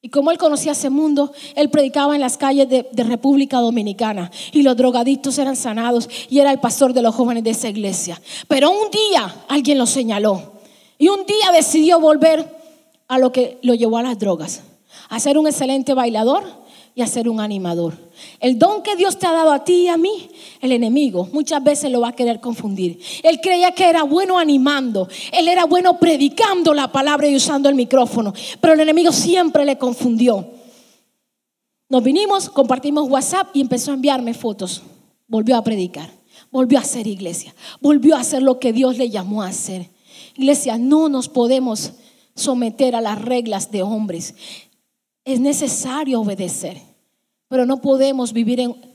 Y como él conocía ese mundo, él predicaba en las calles de, República Dominicana y los drogadictos eran sanados y era el pastor de los jóvenes de esa iglesia. Pero un día alguien lo señaló y un día decidió volver a lo que lo llevó a las drogas, a ser un excelente bailador y a ser un animador. El don que Dios te ha dado a ti y a mí, el enemigo muchas veces lo va a querer confundir. Él creía que era bueno animando, él era bueno predicando la palabra y usando el micrófono, pero el enemigo siempre le confundió. Nos vinimos, compartimos WhatsApp y empezó a enviarme fotos. Volvió a predicar, volvió a hacer iglesia, volvió a hacer lo que Dios le llamó a hacer. Iglesia, no nos podemos someter a las reglas de hombres. Es necesario obedecer, pero no podemos vivir en...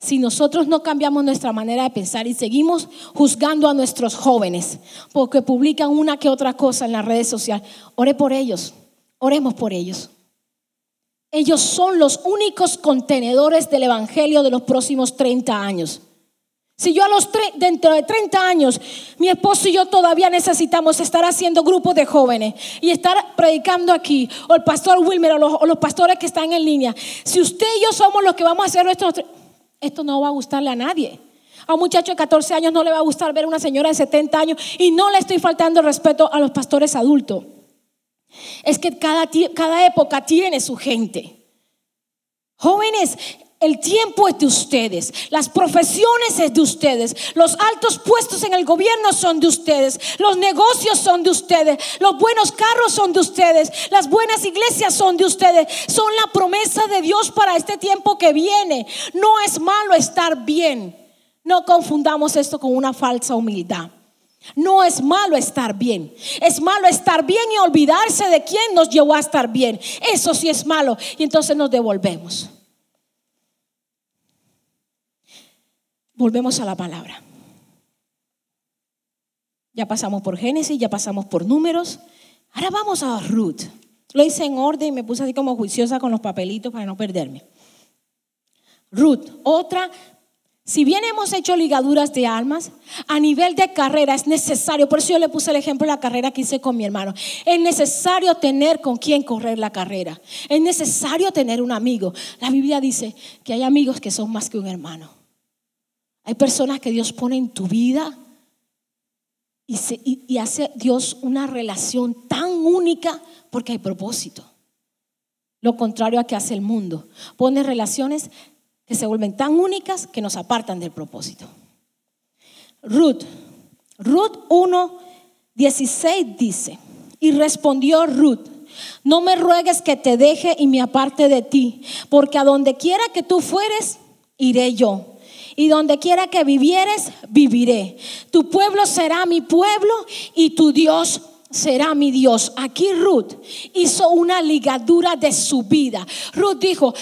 Si nosotros no cambiamos nuestra manera de pensar y seguimos juzgando a nuestros jóvenes porque publican una que otra cosa en las redes sociales, ore por ellos, oremos por ellos. Ellos son los únicos contenedores del Evangelio de los próximos 30 años. Si yo a los dentro de 30 años, mi esposo y yo todavía necesitamos estar haciendo grupos de jóvenes y estar predicando aquí, o el pastor Wilmer, o los, pastores que están en línea, si usted y yo somos los que vamos a hacer nuestro... Esto no va a gustarle a nadie. A un muchacho de 14 años no le va a gustar ver a una señora de 70 años y no le estoy faltando respeto a los pastores adultos. Es que cada, cada época tiene su gente. Jóvenes, el tiempo es de ustedes, las profesiones es de ustedes, los altos puestos en el gobierno son de ustedes, los negocios son de ustedes, los buenos carros son de ustedes, las buenas iglesias son de ustedes, son la promesa de Dios para este tiempo que viene. No es malo estar bien, no confundamos esto con una falsa humildad. No es malo estar bien. Es malo estar bien y olvidarse de quién nos llevó a estar bien. Eso sí es malo. Y entonces nos devolvemos. Volvemos a la palabra. Ya pasamos por Génesis, ya pasamos por números. Ahora vamos a Ruth. Lo hice en orden y me puse así como juiciosa con los papelitos para no perderme. Ruth, otra si bien hemos hecho ligaduras de almas, a nivel de carrera es necesario, por eso yo le puse el ejemplo de la carrera que hice con mi hermano, es necesario tener con quien correr la carrera, es necesario tener un amigo. La Biblia dice que hay amigos que son más que un hermano. Hay personas que Dios pone en tu vida y, hace Dios una relación tan única porque hay propósito. Lo contrario a que hace el mundo. Pone relaciones que se vuelven tan únicas que nos apartan del propósito. Ruth, Ruth 1, 16 dice, y respondió Ruth, no me ruegues que te deje y me aparte de ti, porque a donde quiera que tú fueres, iré yo y donde quiera que vivieres, viviré. Tu pueblo será mi pueblo y tu Dios será mi Dios. Aquí Ruth hizo una ligadura de su vida. Ruth dijo,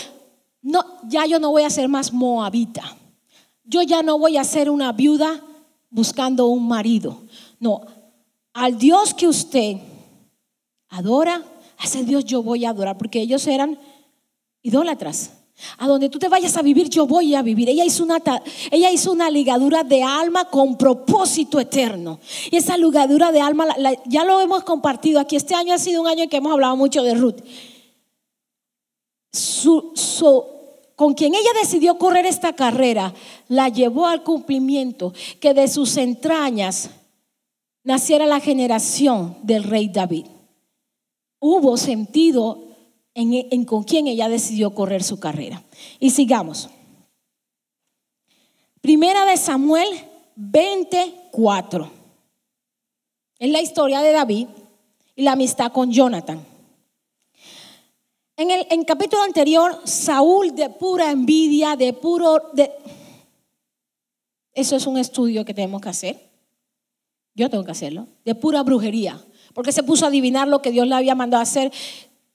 no, ya yo no voy a ser más moabita. Yo ya no voy a ser una viuda buscando un marido. No, al Dios que usted adora, a ese Dios yo voy a adorar, porque ellos eran idólatras. A donde tú te vayas a vivir, yo voy a vivir. Ella hizo una, ella hizo una ligadura de alma con propósito eterno. Y esa ligadura de alma, ya lo hemos compartido aquí. Este año ha sido un año en que hemos hablado mucho de Ruth. con quien ella decidió correr esta carrera, la llevó al cumplimiento que de sus entrañas naciera la generación del rey David. Hubo sentido en, con quién ella decidió correr su carrera. Y sigamos. Primera de Samuel 24. Es la historia de David y la amistad con Jonathan. En el capítulo anterior, Saúl de pura envidia, de puro... De, eso es un estudio que tenemos que hacer. Yo tengo que hacerlo. De pura brujería. Porque se puso a adivinar lo que Dios le había mandado a hacer.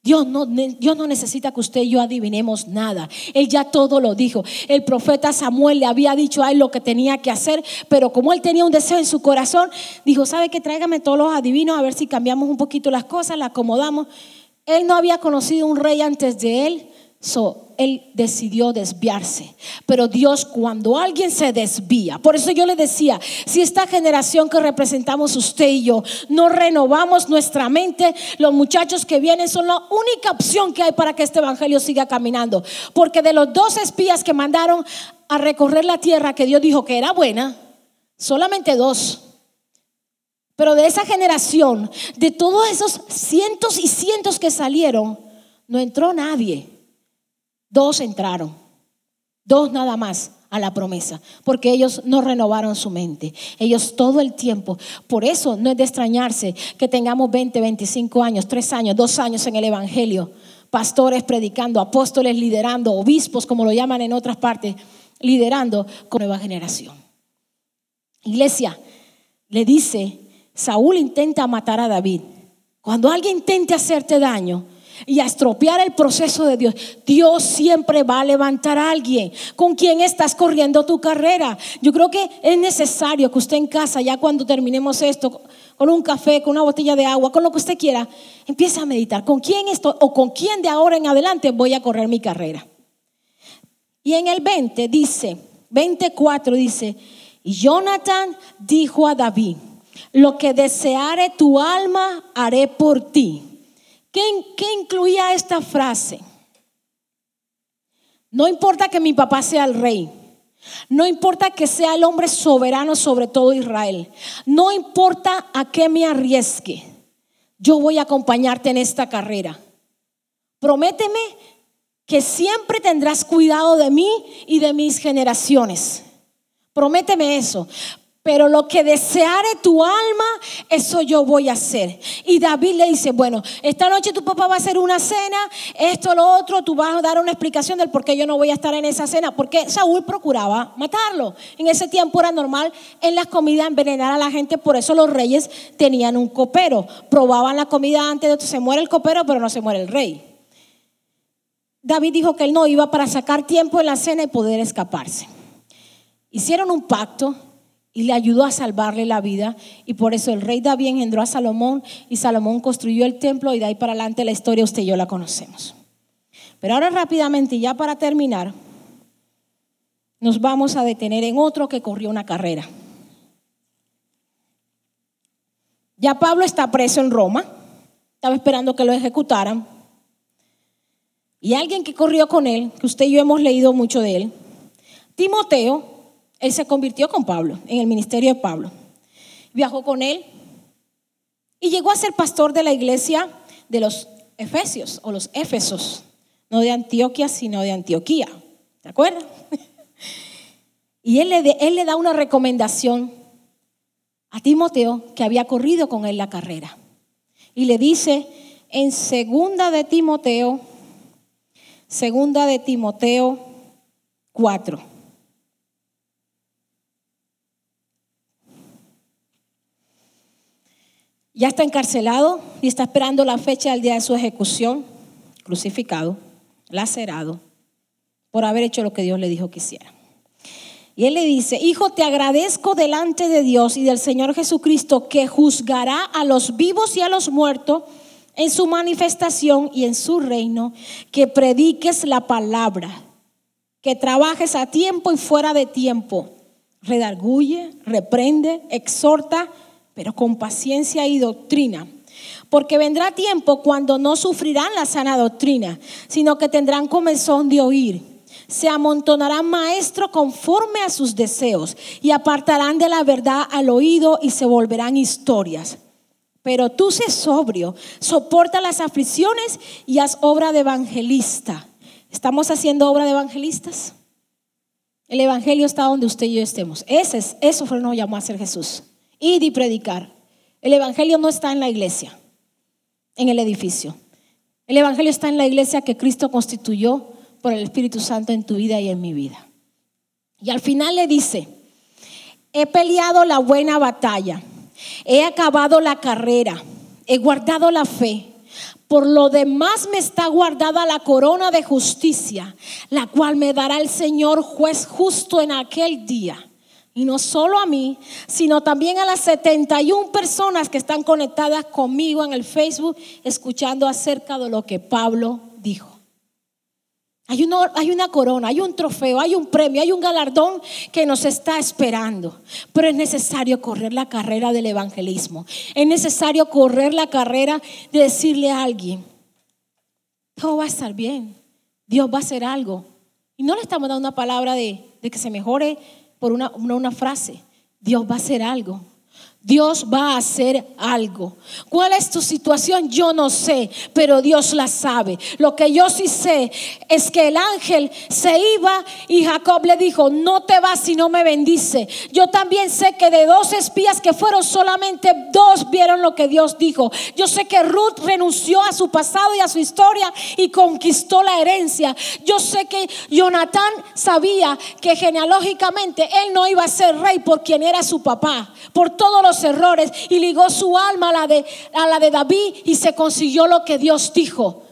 Dios no, Dios no necesita que usted y yo adivinemos nada. Él ya todo lo dijo. El profeta Samuel le había dicho a él lo que tenía que hacer, pero como él tenía un deseo en su corazón, dijo, ¿sabe qué? Tráigame todos los adivinos a ver si cambiamos un poquito las cosas, la acomodamos. Él no había conocido un rey antes de él. So, él decidió desviarse. Pero Dios, cuando alguien se desvía, por eso yo le decía, si esta generación que representamos usted y yo, no renovamos nuestra mente, los muchachos que vienen son la única opción que hay para que este evangelio siga caminando. Porque de los dos espías que mandaron a recorrer la tierra que Dios dijo que era buena, solamente dos. Pero de esa generación, de todos esos cientos y cientos que salieron, no entró nadie. Dos entraron, dos nada más a la promesa, porque ellos no renovaron su mente. Ellos todo el tiempo, por eso no es de extrañarse que tengamos 20, 25 años, 3 años, 2 años en el Evangelio, pastores predicando, apóstoles liderando, obispos como lo llaman en otras partes, liderando con nueva generación. Iglesia, le dice, Saúl intenta matar a David. Cuando alguien intente hacerte daño, y a estropear el proceso de Dios, Dios siempre va a levantar a alguien con quien estás corriendo tu carrera. Yo creo que es necesario que usted en casa, ya cuando terminemos esto, con un café, con una botella de agua, con lo que usted quiera, empiece a meditar con quién estoy o con quién de ahora en adelante voy a correr mi carrera. Y en el 20 dice, 24 dice, y Jonathan dijo a David, lo que deseare tu alma haré por ti ¿Qué, incluía esta frase? No importa que mi papá sea el rey. No importa que sea el hombre soberano sobre todo Israel. No importa a qué me arriesgue. Yo voy a acompañarte en esta carrera. Prométeme que siempre tendrás cuidado de mí y de mis generaciones. Prométeme eso. Pero lo que deseare tu alma, eso yo voy a hacer. Y David le dice, bueno, esta noche tu papá va a hacer una cena, esto, lo otro, tú vas a dar una explicación del por qué yo no voy a estar en esa cena. Porque Saúl procuraba matarlo. En ese tiempo era normal en las comidas envenenar a la gente, por eso los reyes tenían un copero. Probaban la comida antes de que se muere el copero, pero no se muere el rey. David dijo que él no iba para sacar tiempo en la cena y poder escaparse. Hicieron un pacto y le ayudó a salvarle la vida. Y por eso el rey David engendró a Salomón y Salomón construyó el templo y de ahí para adelante la historia usted y yo la conocemos. Pero ahora rápidamente, ya para terminar, nos vamos a detener en otro que corrió una carrera. Ya Pablo está preso en Roma, estaba esperando que lo ejecutaran. Y alguien que corrió con él, que usted y yo hemos leído mucho de él, Timoteo, él se convirtió con Pablo, en el ministerio de Pablo. Viajó con él y llegó a ser pastor de la iglesia de los Efesios o los Éfesos, no de Antioquia, sino de Antioquía. ¿De acuerdo? <laughs> Y él le, él le da una recomendación a Timoteo que había corrido con él la carrera. Y le dice en segunda de Timoteo, segunda de Timoteo 4. Ya está encarcelado y está esperando la fecha del día de su ejecución, crucificado, lacerado, por haber hecho lo que Dios le dijo que hiciera. Y él le dice, hijo, te agradezco delante de Dios y del Señor Jesucristo que juzgará a los vivos y a los muertos en su manifestación y en su reino, que prediques la palabra, que trabajes a tiempo y fuera de tiempo, redarguye, reprende, exhorta con paciencia y doctrina. Porque vendrá tiempo cuando no sufrirán la sana doctrina, sino que tendrán comezón de oír Se amontonarán maestros conforme a sus deseos y apartarán de la verdad al oído y se volverán historias. Pero tú sé sobrio, soporta las aflicciones y haz obra de evangelista. ¿Estamos haciendo obra de evangelistas? El evangelio está donde usted y yo estemos. Ese es, eso fue lo que nos llamó a hacer Jesús. Y predicar. El evangelio no está en la iglesia, en el edificio. El evangelio está en la iglesia que Cristo constituyó por el Espíritu Santo en tu vida y en mi vida. Y al final le dice, he peleado la buena batalla, he acabado la carrera, he guardado la fe. Por lo demás me está guardada la corona de justicia, la cual me dará el Señor juez justo en aquel día. Y no solo a mí, sino también a las 71 personas que están conectadas conmigo en el Facebook, escuchando acerca de lo que Pablo dijo. Hay una, hay una, corona, hay un trofeo, hay un premio, hay un galardón que nos está esperando. Pero es necesario correr la carrera del evangelismo. Es necesario correr la carrera de decirle a alguien, todo va a estar bien, Dios va a hacer algo. Y no le estamos dando una palabra de, de que se mejore por una, una, frase. Dios va a hacer algo. Dios va a hacer algo. ¿Cuál es tu situación? Yo no sé, pero Dios la sabe. Lo que yo sí sé es que el ángel se iba y Jacob le dijo, no te vas si no me bendice. Yo también sé que de dos espías que fueron solamente dos vieron lo que Dios dijo. Yo sé que Ruth renunció a su pasado y a su historia y conquistó la herencia. Yo sé que Jonatán sabía que genealógicamente él no iba a ser rey por quien era su papá, por todos errores y ligó su alma a la, de, a la de David y se consiguió lo que Dios dijo.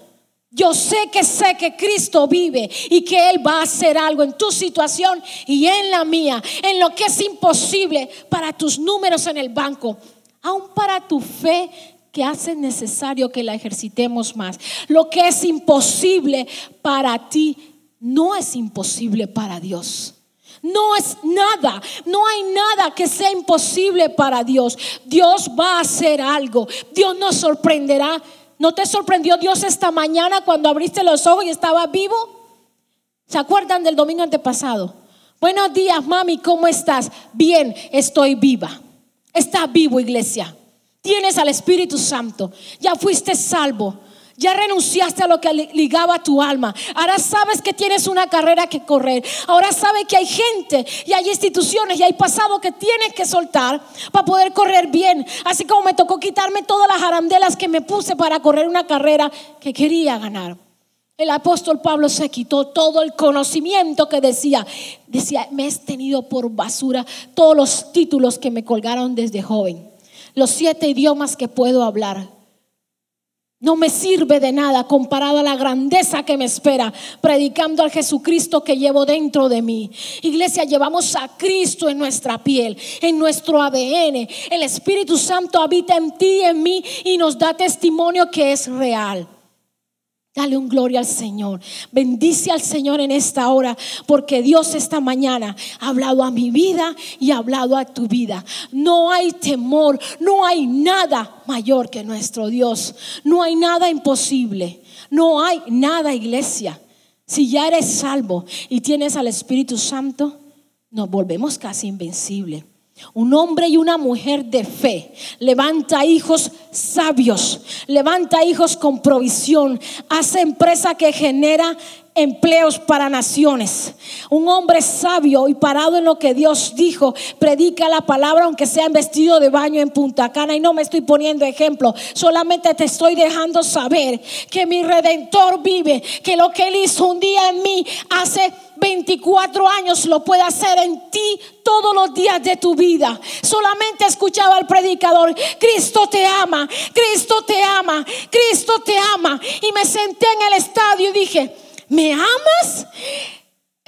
Yo sé que sé que Cristo vive y que Él va a hacer algo en tu situación y en la mía, en lo que es imposible para tus números en el banco, aún para tu fe que hace necesario que la ejercitemos más. Lo que es imposible para ti no es imposible para Dios. No es nada, no hay nada que sea imposible para Dios. Dios va a hacer algo. Dios nos sorprenderá. ¿No te sorprendió Dios esta mañana cuando abriste los ojos y estaba vivo? ¿Se acuerdan del domingo antepasado? Buenos días, mami, ¿cómo estás? Bien, estoy viva. Está vivo, iglesia. Tienes al Espíritu Santo. Ya fuiste salvo. Ya renunciaste a lo que ligaba tu alma. Ahora sabes que tienes una carrera que correr. Ahora sabes que hay gente y hay instituciones y hay pasado que tienes que soltar para poder correr bien. Así como me tocó quitarme todas las arandelas que me puse para correr una carrera que quería ganar. El apóstol Pablo se quitó todo el conocimiento que decía. Decía, me he tenido por basura todos los títulos que me colgaron desde joven. Los siete idiomas que puedo hablar no me sirve de nada comparado a la grandeza que me espera predicando al Jesucristo que llevo dentro de mí. Iglesia, llevamos a Cristo en nuestra piel, en nuestro ADN. El Espíritu Santo habita en ti y en mí y nos da testimonio que es real. Dale un gloria al Señor. Bendice al Señor en esta hora, porque Dios esta mañana ha hablado a mi vida y ha hablado a tu vida. No hay temor, no hay nada mayor que nuestro Dios. No hay nada imposible. No hay nada, iglesia. Si ya eres salvo y tienes al Espíritu Santo, nos volvemos casi invencibles. Un hombre y una mujer de fe. Levanta hijos sabios, levanta hijos con provisión, hace empresa que genera empleos para naciones. Un hombre sabio y parado en lo que Dios dijo, predica la palabra aunque sea en vestido de baño en Punta Cana. Y no me estoy poniendo ejemplo, solamente te estoy dejando saber que mi redentor vive, que lo que él hizo un día en mí hace 24 años lo puede hacer en ti todos los días de tu vida. Solamente escuchaba al predicador, Cristo te ama, Cristo te ama, Cristo te ama. Y me senté en el estadio y dije, ¿me amas?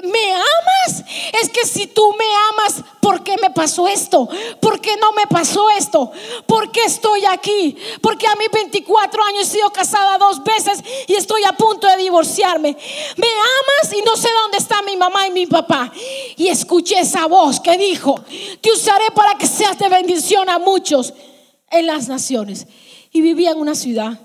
¿Me amas? Es que si tú me amas, ¿por qué me pasó esto? ¿Por qué no me pasó esto? ¿Por qué estoy aquí? Porque a mis 24 años he sido casada dos veces y estoy a punto de divorciarme. ¿Me amas? Y no sé dónde está mi mamá y mi papá. Y escuché esa voz que dijo, te usaré para que seas de bendición a muchos en las naciones. Y vivía en una ciudad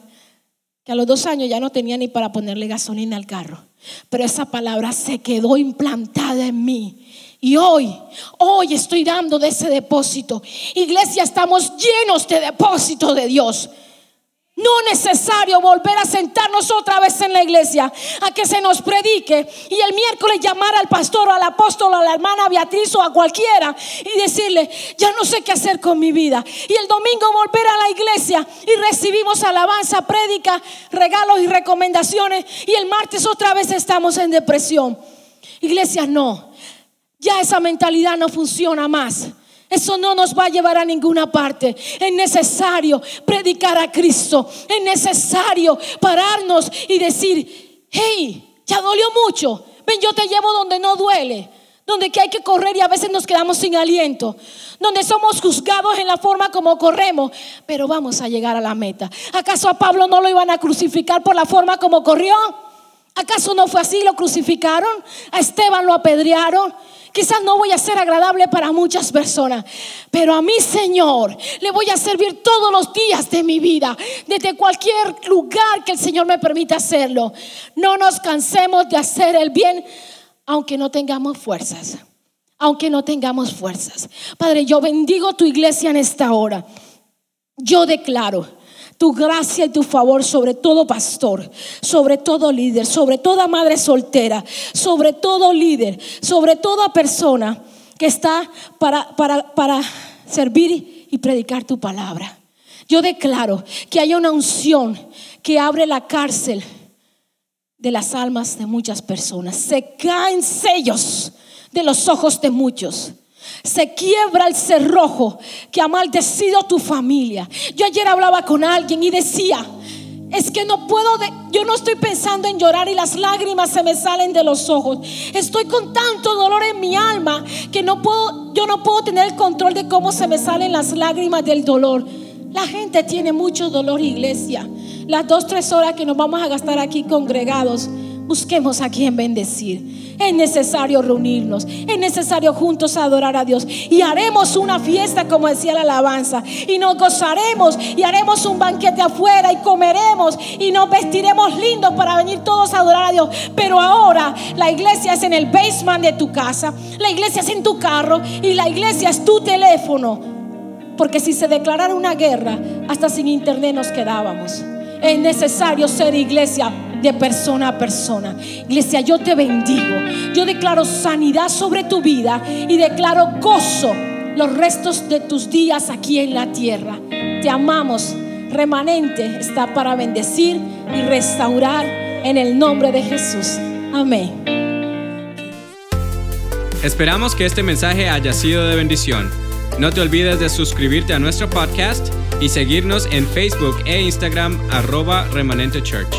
que a los dos años ya no tenía ni para ponerle gasolina al carro pero esa palabra se quedó implantada en mí. Y hoy, hoy estoy dando de ese depósito. Iglesia, estamos llenos de depósito de Dios. No necesario volver a sentarnos otra vez en la iglesia a que se nos predique y el miércoles llamar al pastor o al apóstol a la hermana Beatriz o a cualquiera y decirle, ya no sé qué hacer con mi vida. Y el domingo volver a la iglesia y recibimos alabanza, prédica, regalos y recomendaciones y el martes otra vez estamos en depresión. Iglesia, no, ya esa mentalidad no funciona más. Eso no nos va a llevar a ninguna parte. Es necesario predicar a Cristo. Es necesario pararnos y decir, hey, ya dolió mucho. Ven, yo te llevo donde no duele. Donde que hay que correr y a veces nos quedamos sin aliento. Donde somos juzgados en la forma como corremos. Pero vamos a llegar a la meta. ¿Acaso a Pablo no lo iban a crucificar por la forma como corrió? ¿Acaso no fue así? ¿Lo crucificaron? ¿A Esteban lo apedrearon? Quizás no voy a ser agradable para muchas personas, pero a mi Señor le voy a servir todos los días de mi vida, desde cualquier lugar que el Señor me permita hacerlo. No nos cansemos de hacer el bien, aunque no tengamos fuerzas, aunque no tengamos fuerzas. Padre, yo bendigo tu iglesia en esta hora. Yo declaro tu gracia y tu favor sobre todo pastor, sobre todo líder, sobre toda madre soltera, sobre todo líder, sobre toda persona que está para, para, para servir y predicar tu palabra. Yo declaro que haya una unción que abre la cárcel de las almas de muchas personas. Se caen sellos de los ojos de muchos se quiebra el cerrojo que ha maldecido tu familia. Yo ayer hablaba con alguien y decía, es que no puedo, yo no estoy pensando en llorar y las lágrimas se me salen de los ojos. Estoy con tanto dolor en mi alma que no puedo, yo no puedo tener el control de cómo se me salen las lágrimas del dolor. La gente tiene mucho dolor, iglesia. Las dos, tres horas que nos vamos a gastar aquí congregados, busquemos a quien bendecir. Es necesario reunirnos, es necesario juntos adorar a Dios. Y haremos una fiesta, como decía la alabanza, y nos gozaremos y haremos un banquete afuera y comeremos y nos vestiremos lindos para venir todos a adorar a Dios. Pero ahora la iglesia es en el basement de tu casa, la iglesia es en tu carro y la iglesia es tu teléfono. Porque si se declarara una guerra, hasta sin internet nos quedábamos. Es necesario ser iglesia de persona a persona. Iglesia, yo te bendigo. Yo declaro sanidad sobre tu vida y declaro gozo los restos de tus días aquí en la tierra. Te amamos. Remanente está para bendecir y restaurar en el nombre de Jesús. Amén. Esperamos que este mensaje haya sido de bendición. No te olvides de suscribirte a nuestro podcast y seguirnos en Facebook e Instagram arroba remanente church.